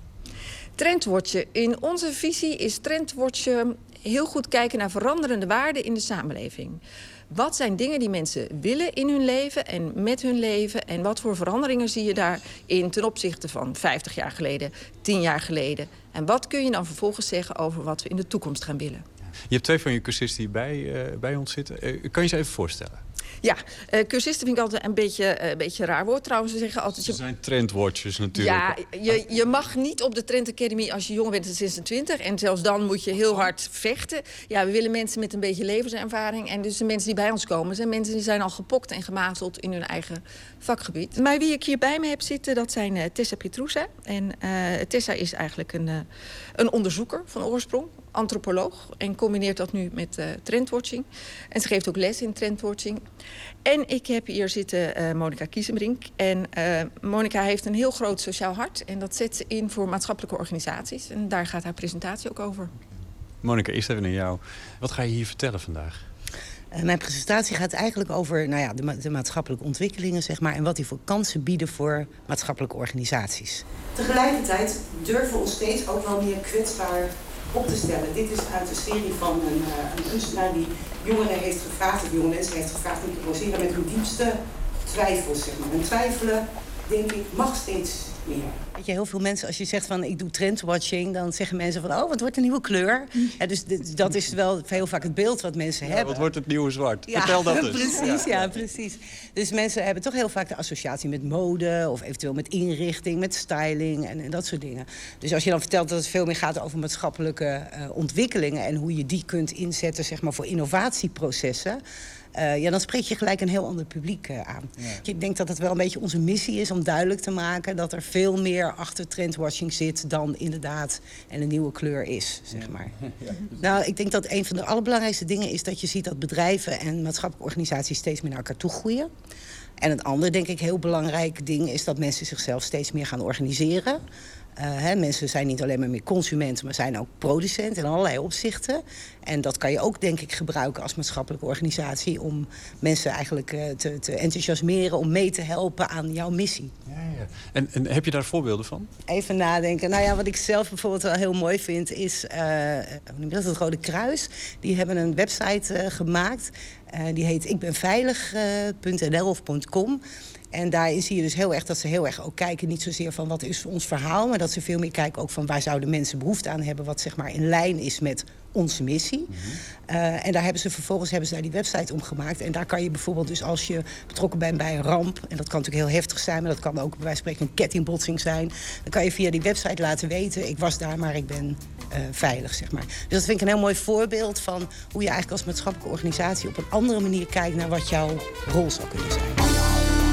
Trendwatchen. In onze visie is trendwatchen heel goed kijken naar veranderende waarden in de samenleving. Wat zijn dingen die mensen willen in hun leven en met hun leven? En wat voor veranderingen zie je daarin ten opzichte van 50 jaar geleden, 10 jaar geleden? En wat kun je dan vervolgens zeggen over wat we in de toekomst gaan willen? Je hebt twee van je cursisten die bij, uh, bij ons zitten. Uh, kan je ze even voorstellen? Ja, uh, cursisten vind ik altijd een beetje, een beetje raar woord trouwens. Ze zeggen altijd... Ze zijn trendwatchers natuurlijk. Ja, je, je mag niet op de Trend Academy als je jong bent, 26. En zelfs dan moet je heel hard vechten. Ja, we willen mensen met een beetje levenservaring. En dus de mensen die bij ons komen, zijn mensen die zijn al gepokt en gemateld in hun eigen vakgebied. Maar wie ik hier bij me heb zitten, dat zijn uh, Tessa Petrusa. En uh, Tessa is eigenlijk een, een onderzoeker van oorsprong antropoloog en combineert dat nu met uh, trendwatching. En ze geeft ook les in trendwatching. En ik heb hier zitten uh, Monika Kiesenbrink. En uh, Monika heeft een heel groot sociaal hart. En dat zet ze in voor maatschappelijke organisaties. En daar gaat haar presentatie ook over. Monika, eerst even naar jou. Wat ga je hier vertellen vandaag? Uh, mijn presentatie gaat eigenlijk over nou ja, de, de, maatschappelijke ontwikkelingen zeg maar, en wat die voor kansen bieden voor maatschappelijke organisaties. Tegelijkertijd durven we ons steeds ook wel meer kwetsbaar op te stellen. Dit is uit een serie van een, uh, een kunstenaar die jongeren heeft gevraagd, of jonge mensen heeft gevraagd om te poseren met hun diepste twijfels. Zeg maar. En twijfelen, denk ik, mag steeds meer. Weet je, heel veel mensen, als je zegt van ik doe trendwatching, dan zeggen mensen van oh, wat wordt een nieuwe kleur. Ja, dus dat is wel heel vaak het beeld wat mensen ja, hebben. Wat wordt het nieuwe zwart? Ja, Vertel dat eens. Precies, ja. ja, precies. Dus mensen hebben toch heel vaak de associatie met mode of eventueel met inrichting, met styling en, en dat soort dingen. Dus als je dan vertelt dat het veel meer gaat over maatschappelijke uh, ontwikkelingen en hoe je die kunt inzetten zeg maar, voor innovatieprocessen. Uh, ja, dan spreek je gelijk een heel ander publiek uh, aan. Ja. Ik denk dat het wel een beetje onze missie is om duidelijk te maken dat er veel meer achter trendwatching zit dan inderdaad en een nieuwe kleur is, zeg maar. Ja. Nou, ik denk dat een van de allerbelangrijkste dingen is dat je ziet dat bedrijven en maatschappelijke organisaties steeds meer naar elkaar toe groeien. En het andere, denk ik, heel belangrijk ding is dat mensen zichzelf steeds meer gaan organiseren. Uh, hè, mensen zijn niet alleen maar meer consumenten, maar zijn ook producent in allerlei opzichten. En dat kan je ook, denk ik, gebruiken als maatschappelijke organisatie om mensen eigenlijk uh, te, te, enthousiasmeren, om mee te helpen aan jouw missie. Ja, ja. En, en, heb je daar voorbeelden van? Even nadenken. Nou ja, wat ik zelf bijvoorbeeld wel heel mooi vind, is uh, dat, het Rode Kruis. Die hebben een website gemaakt. die heet ikbenveilig.nl of .com. En daarin zie je dus heel erg dat ze heel erg ook kijken... niet zozeer van wat is ons verhaal... maar dat ze veel meer kijken ook van waar zouden mensen behoefte aan hebben... wat zeg maar in lijn is met onze missie. Mm -hmm. uh, en daar hebben ze vervolgens hebben ze daar die website om gemaakt. En daar kan je bijvoorbeeld dus als je betrokken bent bij een ramp... en dat kan natuurlijk heel heftig zijn... maar dat kan ook bij wijze van spreken een kettingbotsing zijn... dan kan je via die website laten weten... ik was daar, maar ik ben uh, veilig, zeg maar. Dus dat vind ik een heel mooi voorbeeld van... hoe je eigenlijk als maatschappelijke organisatie... op een andere manier kijkt naar wat jouw rol zou kunnen zijn.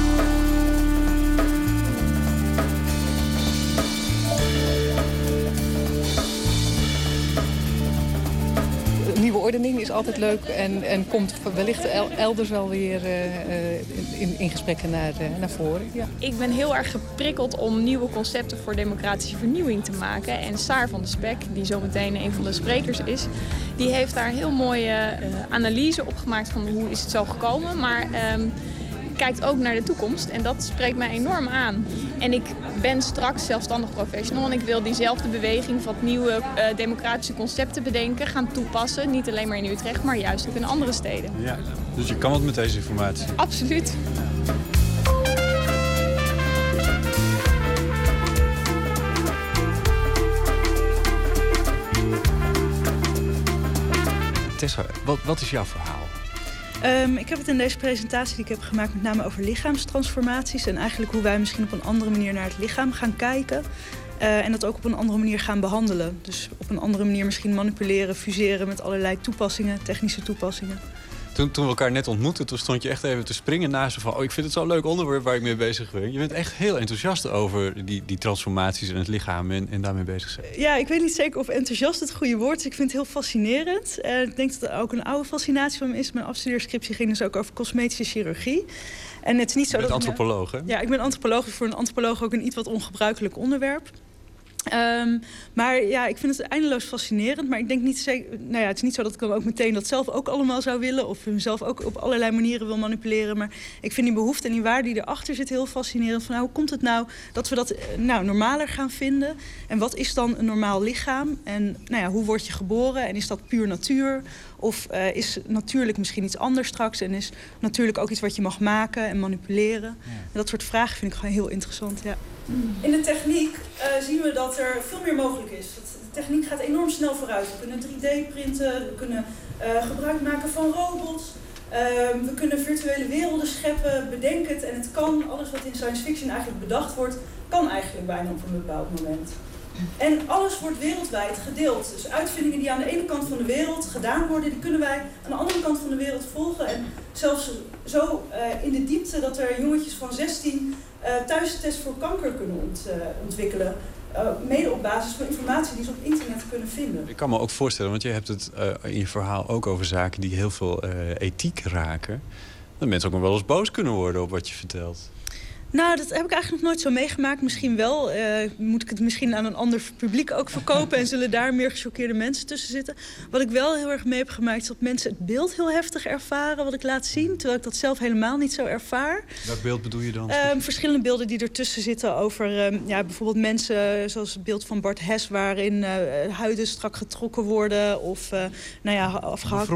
Nieuwe ordening is altijd leuk en, en komt wellicht elders wel weer uh, in, in gesprekken naar, uh, naar voren. Ja. Ik ben heel erg geprikkeld om nieuwe concepten voor democratische vernieuwing te maken. En Saar van de Spek, die zometeen een van de sprekers is, die heeft daar heel mooie analyse op gemaakt van hoe is het zo gekomen. Maar um, kijkt ook naar de toekomst. En dat spreekt mij enorm aan. En ik ben straks zelfstandig professional. En ik wil diezelfde beweging van nieuwe eh, democratische concepten bedenken, gaan toepassen. Niet alleen maar in Utrecht, maar juist ook in andere steden. Ja, dus je kan wat met deze informatie? Absoluut. Tessa, wat, wat is jouw verhaal? Um, ik heb het in deze presentatie die ik heb gemaakt met name over lichaamstransformaties. En eigenlijk hoe wij misschien op een andere manier naar het lichaam gaan kijken. Uh, en dat ook op een andere manier gaan behandelen. Dus op een andere manier misschien manipuleren, fuseren met allerlei toepassingen, technische toepassingen. Toen, toen we elkaar net ontmoetten, toen stond je echt even te springen naast ze van... oh, ik vind het zo'n leuk onderwerp waar ik mee bezig ben. Je bent echt heel enthousiast over die, die transformaties in het lichaam en, en daarmee bezig zijn. Ja, ik weet niet zeker of enthousiast het goede woord is. Ik vind het heel fascinerend. Uh, ik denk dat het ook een oude fascinatie van me is. Mijn afstudeerscriptie ging dus ook over cosmetische chirurgie. En het is niet zo je bent dat antropoloog, hè? Ja, ik ben antropoloog. Voor een antropoloog ook een iets wat ongebruikelijk onderwerp. Um, maar ja, ik vind het eindeloos fascinerend. Maar ik denk niet zeker. Nou ja, het is niet zo dat ik dan ook meteen dat zelf ook allemaal zou willen. Of mezelf ook op allerlei manieren wil manipuleren. Maar ik vind die behoefte en die waarde die erachter zit heel fascinerend. Van nou, hoe komt het nou dat we dat eh, nou, normaler gaan vinden? En wat is dan een normaal lichaam? En nou ja, hoe word je geboren? En is dat puur natuur? Of uh, is natuurlijk misschien iets anders straks? En is natuurlijk ook iets wat je mag maken en manipuleren? Ja. En dat soort vragen vind ik gewoon heel interessant. Ja. In de techniek uh, zien we dat er veel meer mogelijk is. De techniek gaat enorm snel vooruit. We kunnen 3D printen, we kunnen uh, gebruik maken van robots. Uh, we kunnen virtuele werelden scheppen, bedenken het en het kan. Alles wat in science fiction eigenlijk bedacht wordt, kan eigenlijk bijna op een bepaald moment. En alles wordt wereldwijd gedeeld. Dus uitvindingen die aan de ene kant van de wereld gedaan worden, die kunnen wij aan de andere kant van de wereld volgen. En zelfs zo uh, in de diepte dat er jongetjes van 16 uh, thuistest voor kanker kunnen uh, ontwikkelen. Mede op basis van informatie die ze op internet kunnen vinden. Ik kan me ook voorstellen, want je hebt het in je verhaal ook over zaken die heel veel ethiek raken. Dat mensen ook nog wel eens boos kunnen worden op wat je vertelt. Nou, dat heb ik eigenlijk nog nooit zo meegemaakt. Misschien wel. Uh, moet ik het misschien aan een ander publiek ook verkopen... en zullen daar meer gechoqueerde mensen tussen zitten. Wat ik wel heel erg mee heb gemaakt... is dat mensen het beeld heel heftig ervaren, wat ik laat zien. Terwijl ik dat zelf helemaal niet zo ervaar. Welk beeld bedoel je dan? Um, verschillende beelden die ertussen zitten over... Um, ja, bijvoorbeeld mensen zoals het beeld van Bart Hes... waarin uh, huiden strak getrokken worden. Of uh, nou ja, afgehakt,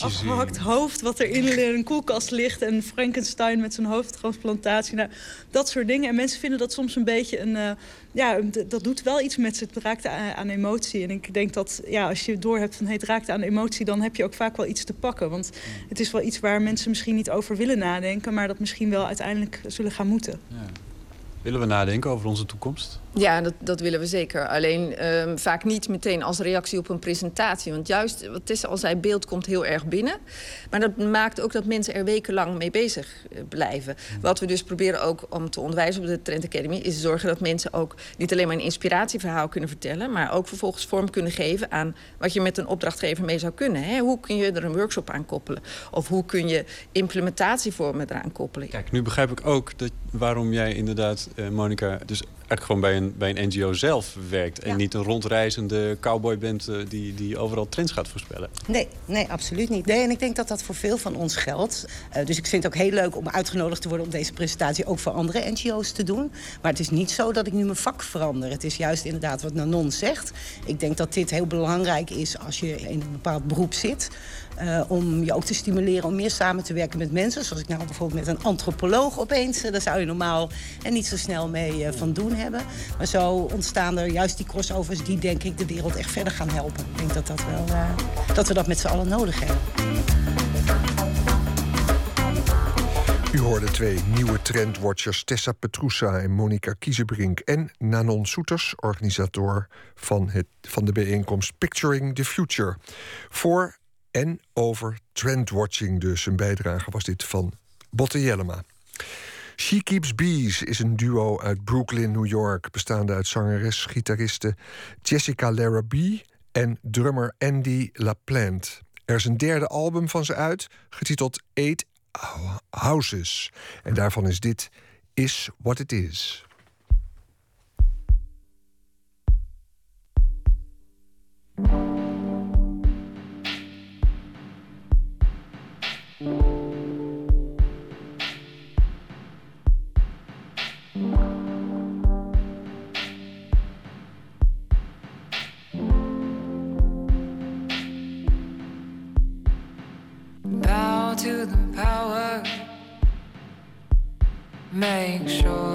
afgehakt hoofd wat er in een koelkast ligt. En Frankenstein met zijn hoofdtransplantatie. Nou, dat soort dingen. En mensen vinden dat soms een beetje een... Uh, ja, dat doet wel iets met ze. Het raakt aan, emotie. En ik denk dat ja, als je doorhebt van hey, het raakt aan emotie... dan heb je ook vaak wel iets te pakken. Want het is wel iets waar mensen misschien niet over willen nadenken... maar dat misschien wel uiteindelijk zullen gaan moeten. Ja. Willen we nadenken over onze toekomst? Ja, dat, dat willen we zeker. Alleen um, vaak niet meteen als reactie op een presentatie. Want juist, wat Tessa al zei, beeld komt heel erg binnen. Maar dat maakt ook dat mensen er wekenlang mee bezig eh, blijven. Wat we dus proberen ook om te onderwijzen op de Trend Academy... is zorgen dat mensen ook niet alleen maar een inspiratieverhaal kunnen vertellen... maar ook vervolgens vorm kunnen geven aan wat je met een opdrachtgever mee zou kunnen. Hè? Hoe kun je er een workshop aan koppelen? Of hoe kun je implementatievormen eraan koppelen? Kijk, nu begrijp ik ook dat, waarom jij inderdaad, uh, Monica... dus gewoon bij een, bij een NGO zelf werkt. En niet een rondreizende cowboy bent uh, die, die overal trends gaat voorspellen. Nee, nee, absoluut niet. Nee, en ik denk dat dat voor veel van ons geldt. Uh, dus ik vind het ook heel leuk om uitgenodigd te worden... om deze presentatie ook voor andere NGO's te doen. Maar het is niet zo dat ik nu mijn vak verander. Het is juist inderdaad wat Nanon zegt. Ik denk dat dit heel belangrijk is als je in een bepaald beroep zit... Uh, om je ook te stimuleren om meer samen te werken met mensen. Zoals ik nou bijvoorbeeld met een antropoloog opeens. Uh, daar zou je normaal en niet zo snel mee uh, van doen hebben. Maar zo ontstaan er juist die crossovers die denk ik de wereld echt verder gaan helpen. Ik denk dat, dat, wel, dat we dat met z'n allen nodig hebben. U hoorde twee nieuwe trendwatchers, Tessa Petrusa en Monica Kiezenbrink... en Nanon Soeters, organisator van, het, van de bijeenkomst Picturing the Future. Voor en over trendwatching dus. Een bijdrage was dit van Botte Jellema. She Keeps Bees is een duo uit Brooklyn, New York... bestaande uit zangeres, gitariste Jessica Larrabee... en drummer Andy LaPlante. Er is een derde album van ze uit, getiteld Eight Houses. En daarvan is dit Is What It Is. Make sure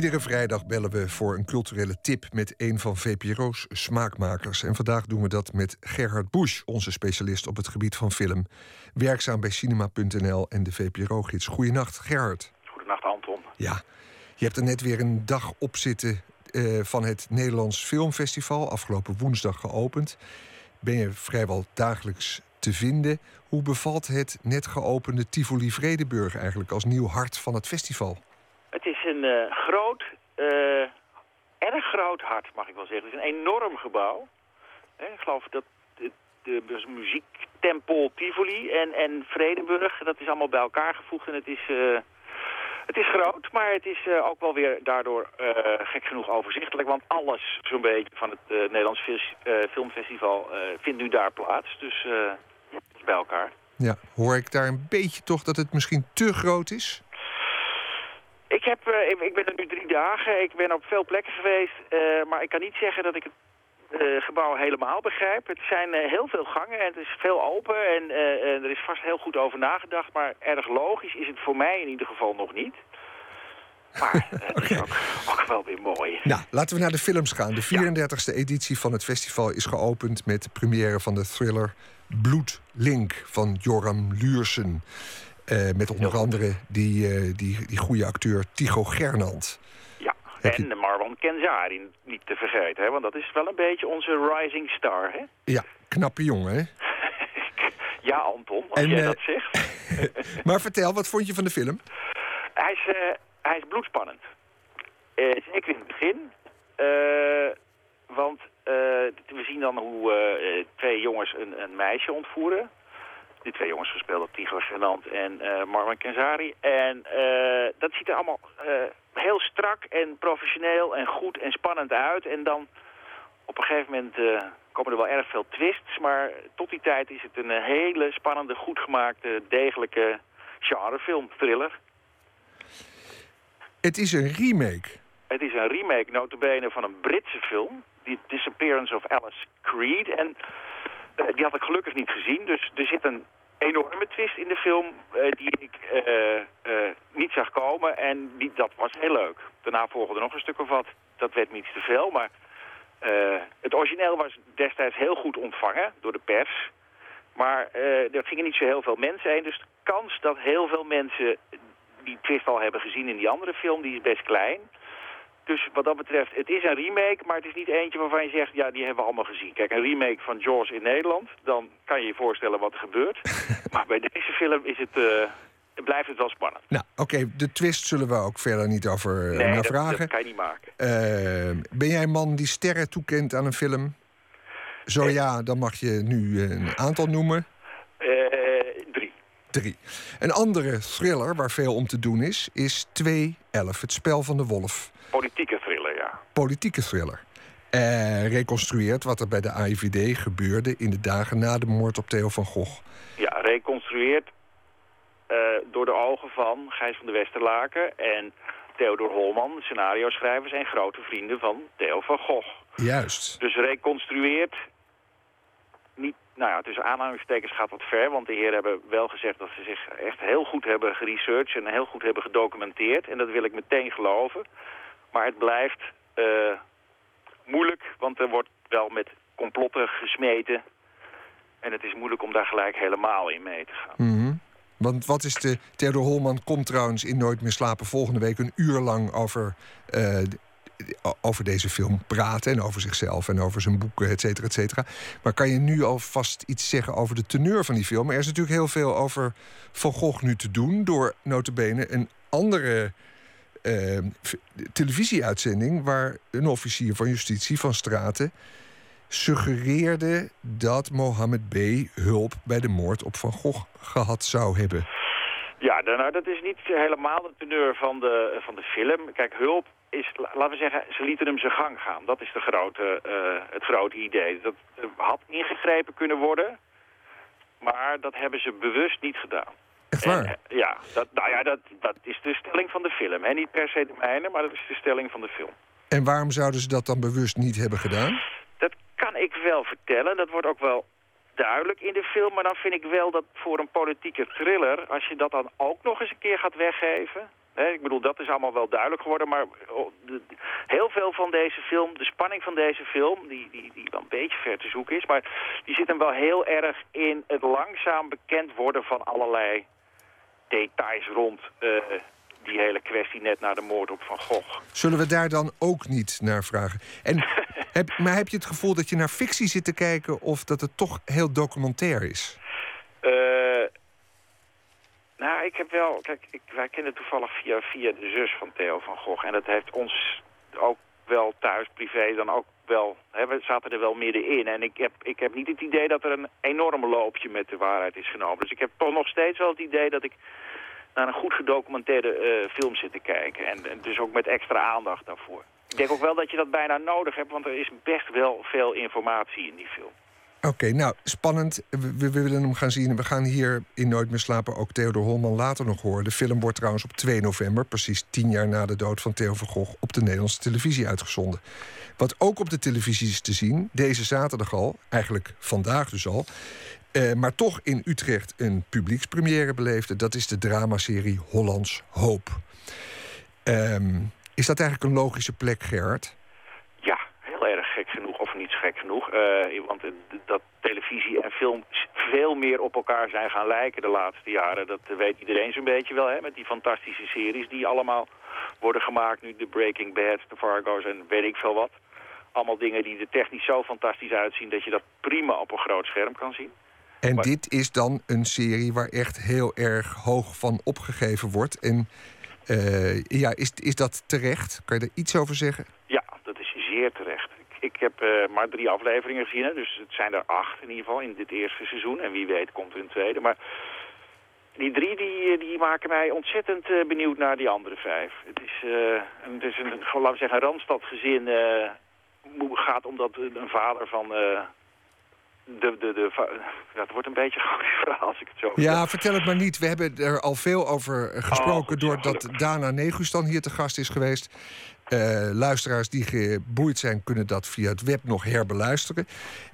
Iedere vrijdag bellen we voor een culturele tip met een van VPRO's smaakmakers. En vandaag doen we dat met Gerhard Busch, onze specialist op het gebied van film. Werkzaam bij cinema.nl en de VPRO-gids. Goedenacht, Gerhard. Goedenacht, Anton. Ja, je hebt er net weer een dag op zitten eh, van het Nederlands Filmfestival. Afgelopen woensdag geopend. Ben je vrijwel dagelijks te vinden. Hoe bevalt het net geopende Tivoli Vredeburg eigenlijk als nieuw hart van het festival? Is een eh, groot, eh, erg groot hart, mag ik wel zeggen. Het is een enorm gebouw. Hè, ik geloof dat de, de, de muziektempel Tivoli en, en Vredenburg, dat is allemaal bij elkaar gevoegd. En het is, eh, het is groot, maar het is ook wel weer daardoor gek genoeg overzichtelijk. Want alles zo'n beetje van het Nederlands Filmfestival vindt nu daar plaats. Dus bij elkaar. Ja, hoor ik daar een beetje toch dat het misschien te groot is? Ik, heb, eh, ik, ik ben er nu drie dagen. Ik ben op veel plekken geweest. eh, maar ik kan niet zeggen dat ik het eh, gebouw helemaal begrijp. Het zijn heel veel gangen en het is veel open. En er is vast heel goed over nagedacht. Maar erg logisch is het voor mij in ieder geval nog niet. Maar het is ook, ook wel weer mooi. Nou, laten we naar de films gaan. De 34e editie van het festival is geopend met de première van de thriller Bloedlink van Joram Luursen. Eh, met onder andere die, eh, die, die goede acteur Tycho Gernand. Ja, Heb en Marwan Kenzari niet te vergeten. Hè? Want dat is wel een beetje onze rising star. Hè? Ja, knappe jongen, hè? Ja, Anton, als En, jij eh, dat zegt. Maar vertel, wat vond je van de film? Hij is, hij is bloedspannend. Zeker in het begin. Want we zien dan hoe twee jongens een, een meisje ontvoeren. Die twee jongens gespeeld door Tigor Fernand en eh Marwan Kenzari. En eh, dat ziet er allemaal eh, heel strak en professioneel en goed en spannend uit. En dan op een gegeven moment komen er wel erg veel twists. Maar tot die tijd is het een hele spannende, goed gemaakte, degelijke genrefilm, thriller. Het is een remake. Het is een remake, notabene, van een Britse film. The Disappearance of Alice Creed. En die had ik gelukkig niet gezien. Dus er zit een enorme twist in de film eh, die ik eh, eh, niet zag komen. En die, dat was heel leuk. Daarna volgde nog een stuk of wat. Dat werd me iets te veel. Maar eh, het origineel was destijds heel goed ontvangen door de pers. Maar eh, er gingen niet zo heel veel mensen heen. Dus de kans dat heel veel mensen die twist al hebben gezien in die andere film, die is best klein. Dus wat dat betreft, het is een remake, maar het is niet eentje waarvan je zegt... ja, die hebben we allemaal gezien. Kijk, een remake van George in Nederland, dan kan je je voorstellen wat er gebeurt. maar bij deze film is het... Eh, blijft het wel spannend. Nou, oké, de twist zullen we ook verder niet over eh, nee, vragen. dat kan je niet maken. Eh, ben jij een man die sterren toekent aan een film? Zo ja, dan mag je nu een aantal noemen. Uh, een andere thriller waar veel om te doen is, is 2.11, Het Spel van de Wolf. Politieke thriller, ja. Politieke thriller. Eh, reconstrueert wat er bij de AIVD gebeurde in de dagen na de moord op Theo van Gogh. Ja, reconstrueert eh, door de ogen van Gijs van de Westerlaken en Theodor Holman, scenario-schrijvers en grote vrienden van Theo van Gogh. Juist. Dus reconstrueert niet nou ja, tussen aanhalingstekens gaat wat ver, want de heren hebben wel gezegd dat ze zich echt heel goed hebben geresearched en heel goed hebben gedocumenteerd. En dat wil ik meteen geloven. Maar het blijft eh, moeilijk, want er wordt wel met complotten gesmeten. En het is moeilijk om daar gelijk helemaal in mee te gaan. Mhm. Want wat is de. Theodor Holman komt trouwens in Nooit meer slapen volgende week een uur lang over. eh, over deze film praten en over zichzelf en over zijn boeken, et cetera, et cetera. Maar kan je nu alvast iets zeggen over de teneur van die film? Er is natuurlijk heel veel over Van Gogh nu te doen... door notabene een andere v- televisieuitzending... waar een officier van justitie van Straten suggereerde dat Mohammed B. hulp bij de moord op Van Gogh gehad zou hebben. Ja, nou, dat is niet helemaal de teneur van de, van de film. Kijk, hulp is, la- laten we zeggen, ze lieten hem zijn gang gaan. Dat is de grote, eh, het grote idee. Dat er had ingegrepen kunnen worden, maar dat hebben ze bewust niet gedaan. Echt waar? En, eh, ja, dat, nou ja, dat, dat is de stelling van de film. Hè? Niet per se de mijne, maar dat is de stelling van de film. En waarom zouden ze dat dan bewust niet hebben gedaan? Dat kan ik wel vertellen. Dat wordt ook wel duidelijk in de film. Maar dan vind ik wel dat voor een politieke thriller... als je dat dan ook nog eens een keer gaat weggeven... Ik bedoel, dat is allemaal wel duidelijk geworden. Maar oh, heel veel van deze film, de spanning van deze film... Die, die, die wel een beetje ver te zoeken is... maar die zit hem wel heel erg in het langzaam bekend worden... van allerlei details rond eh, die hele kwestie... net na de moord op Van Gogh. Zullen we daar dan ook niet naar vragen? En heb, maar heb je het gevoel dat je naar fictie zit te kijken... of dat het toch heel documentair is? Eh, nou, ik heb wel... Kijk, ik, wij kennen toevallig via, via de zus van Theo van Gogh. En dat heeft ons ook wel thuis, privé, dan ook wel... Hè, we zaten er wel middenin. En ik heb, ik heb niet het idee dat er een enorm loopje met de waarheid is genomen. Dus ik heb toch nog steeds wel het idee dat ik naar een goed gedocumenteerde eh, film zit te kijken. En, en dus ook met extra aandacht daarvoor. Ik denk ook wel dat je dat bijna nodig hebt, want er is best wel veel informatie in die film. Oké, nou, spannend. We, willen hem gaan zien. We gaan hier in Nooit meer slapen ook Theodor Holman later nog horen. De film wordt trouwens op 2 november, precies tien jaar na de dood van Theo van Gogh... op de Nederlandse televisie uitgezonden. Wat ook op de televisie is te zien, deze zaterdag al... eigenlijk vandaag dus al... eh, maar toch in Utrecht een publiekspremière beleefde... dat is de dramaserie Hollands Hoop. Ehm, is dat eigenlijk een logische plek, Gerard? Ja, heel erg gek genoeg, gek genoeg. eh, want dat televisie en film veel meer op elkaar zijn gaan lijken de laatste jaren. Dat weet iedereen zo'n beetje wel, hè, met die fantastische series die allemaal worden gemaakt. Nu de Breaking Bad, de Fargo's en weet ik veel wat. Allemaal dingen die er technisch zo fantastisch uitzien dat je dat prima op een groot scherm kan zien. En Maar- dit is dan een serie waar echt heel erg hoog van opgegeven wordt. En eh, ja, is, is dat terecht? Kan je er iets over zeggen? Ja, dat is zeer terecht. Ik, heb eh, maar drie afleveringen gezien, hè, dus het zijn er acht in ieder geval in dit eerste seizoen. En wie weet komt er een tweede. Maar die drie die, die maken mij ontzettend eh, benieuwd naar die andere vijf. Het is, eh, een, het is een, gewoon, laten we zeggen, een randstadgezin. eh, gaat omdat een vader van eh, de, de, de, het wordt een beetje een verhaal als ik het zo Ja, vertel het maar niet. We hebben er al veel over gesproken... doordat Dana Negus dan hier te gast is geweest. Eh, luisteraars die geboeid zijn... kunnen dat via het web nog herbeluisteren.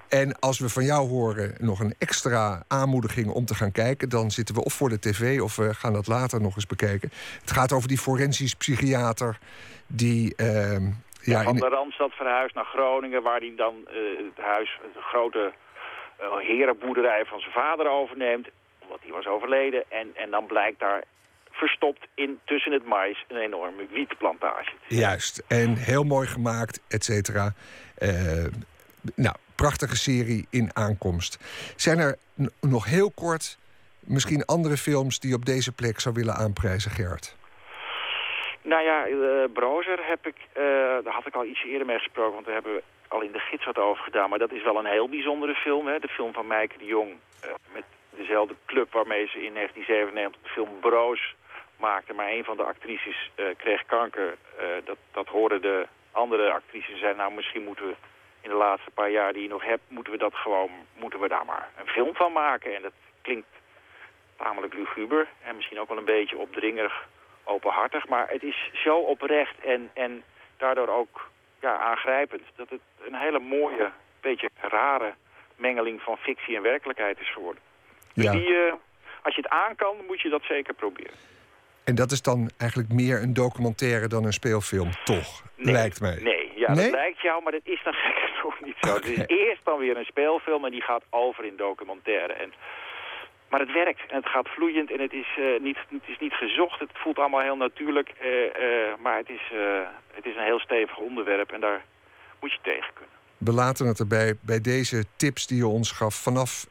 En als we van jou horen nog een extra aanmoediging om te gaan kijken... dan zitten we of voor de tv of we gaan dat later nog eens bekijken. Het gaat over die forensisch psychiater die... ehm, Ja, ja, van in- de Randstad verhuisd naar Groningen, waar hij dan eh, het huis, de grote eh, herenboerderij van zijn vader overneemt, omdat hij was overleden. En, en dan blijkt daar verstopt in, tussen het mais een enorme wietplantage. Juist. En heel mooi gemaakt, et cetera. Eh, nou, prachtige serie in aankomst. Zijn er nog heel kort misschien andere films die je op deze plek zou willen aanprijzen, Gerard? Nou ja, eh Brozer heb ik, eh, daar had ik al iets eerder mee gesproken, want daar hebben we al in de gids wat over gedaan. Maar dat is wel een heel bijzondere film, hè? de film van Mijke de Jong. met dezelfde club waarmee ze in 1997 de film Broos maakte. Maar een van de actrices eh, kreeg kanker. Eh, dat, dat hoorden de andere actrices. Ze zeiden, nou misschien moeten we in de laatste paar jaar die je nog hebt, moeten we dat gewoon, moeten we daar maar een film van maken. En dat klinkt tamelijk luguber en misschien ook wel een beetje opdringerig, openhartig. Maar het is zo oprecht en, en daardoor ook ja, aangrijpend dat het een hele mooie, beetje rare mengeling van fictie en werkelijkheid is geworden. Ja. Die, eh, als je het aan kan, moet je dat zeker proberen. En dat is dan eigenlijk meer een documentaire dan een speelfilm, toch? Lijkt mij. Nee, ja, Nee? dat lijkt jou, maar dat is dan gek genoeg niet zo. Het is eerst dan weer een speelfilm en die gaat over in documentaire. En, maar het werkt en het gaat vloeiend en het is, eh, niet, het is niet gezocht. Het voelt allemaal heel natuurlijk, eh, eh, maar het is, het is een heel stevig onderwerp en daar moet je tegen kunnen. We laten het erbij bij deze tips die je ons gaf vanaf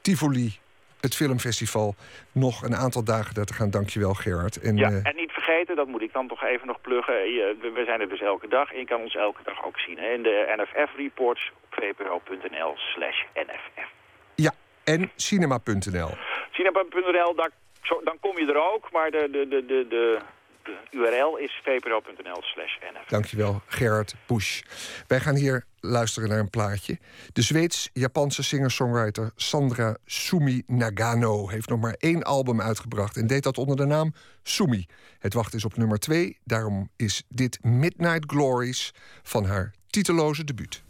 Tivoli, het filmfestival, nog een aantal dagen daar te gaan. Dankjewel, Gerard. En, Ja, eh, en niet vergeten, dat moet ik dan toch even nog pluggen. we- zijn er dus elke dag en je kan ons elke dag ook zien. Hè, in de NFF-reports op vpro.nl slash NFF. ja, en cinema.nl. Cinema.nl, daar- dan kom je er ook, maar de, de, de, de, de, URL is vpro.nl slash NFF. Dankjewel, Gerard Bush. Wij gaan hier luisteren naar een plaatje. De Zweeds-Japanse singer-songwriter Sandra Sumi Nagano... heeft nog maar één album uitgebracht en deed dat onder de naam Sumi. Het wacht is op nummer twee, daarom is dit Midnight Glories... van haar titeloze debuut.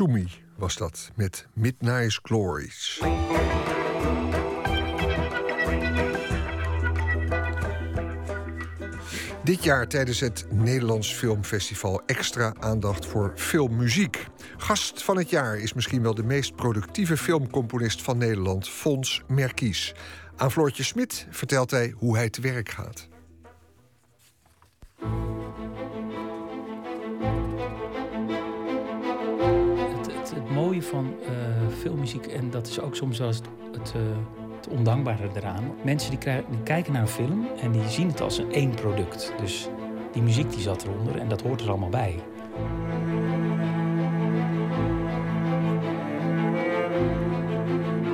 Sumi was dat met Midnight Glories. Dit jaar tijdens het Nederlands Filmfestival extra aandacht voor filmmuziek. Gast van het jaar is misschien wel de meest productieve filmcomponist van Nederland, Fons Merkies. Aan Floortje Smit vertelt hij hoe hij te werk gaat. Van eh, filmmuziek, en dat is ook soms wel het, het, eh, het ondankbare eraan. Mensen die, die kijken naar een film en die zien het als een één product. Dus die muziek die zat eronder en dat hoort er allemaal bij.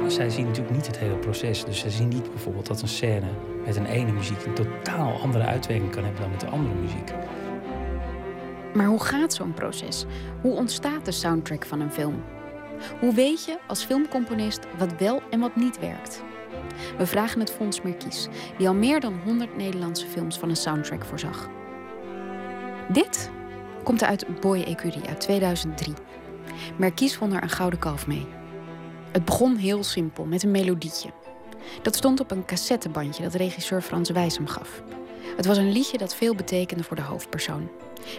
Zij zien natuurlijk niet het hele proces. Dus zij zien niet bijvoorbeeld dat een scène met een ene muziek een totaal andere uitwerking kan hebben dan met de andere muziek. Maar hoe gaat zo'n proces? Hoe ontstaat de soundtrack van een film? Hoe weet je als filmcomponist wat wel en wat niet werkt? We vragen het Fons Merkies, die al meer dan 100 Nederlandse films van een soundtrack voorzag. Dit komt uit Boy Ecurie uit 2003. Merkies won er een gouden kalf mee. Het begon heel simpel, met een melodietje. Dat stond op een cassettebandje dat regisseur Frans Wijs gaf. Het was een liedje dat veel betekende voor de hoofdpersoon.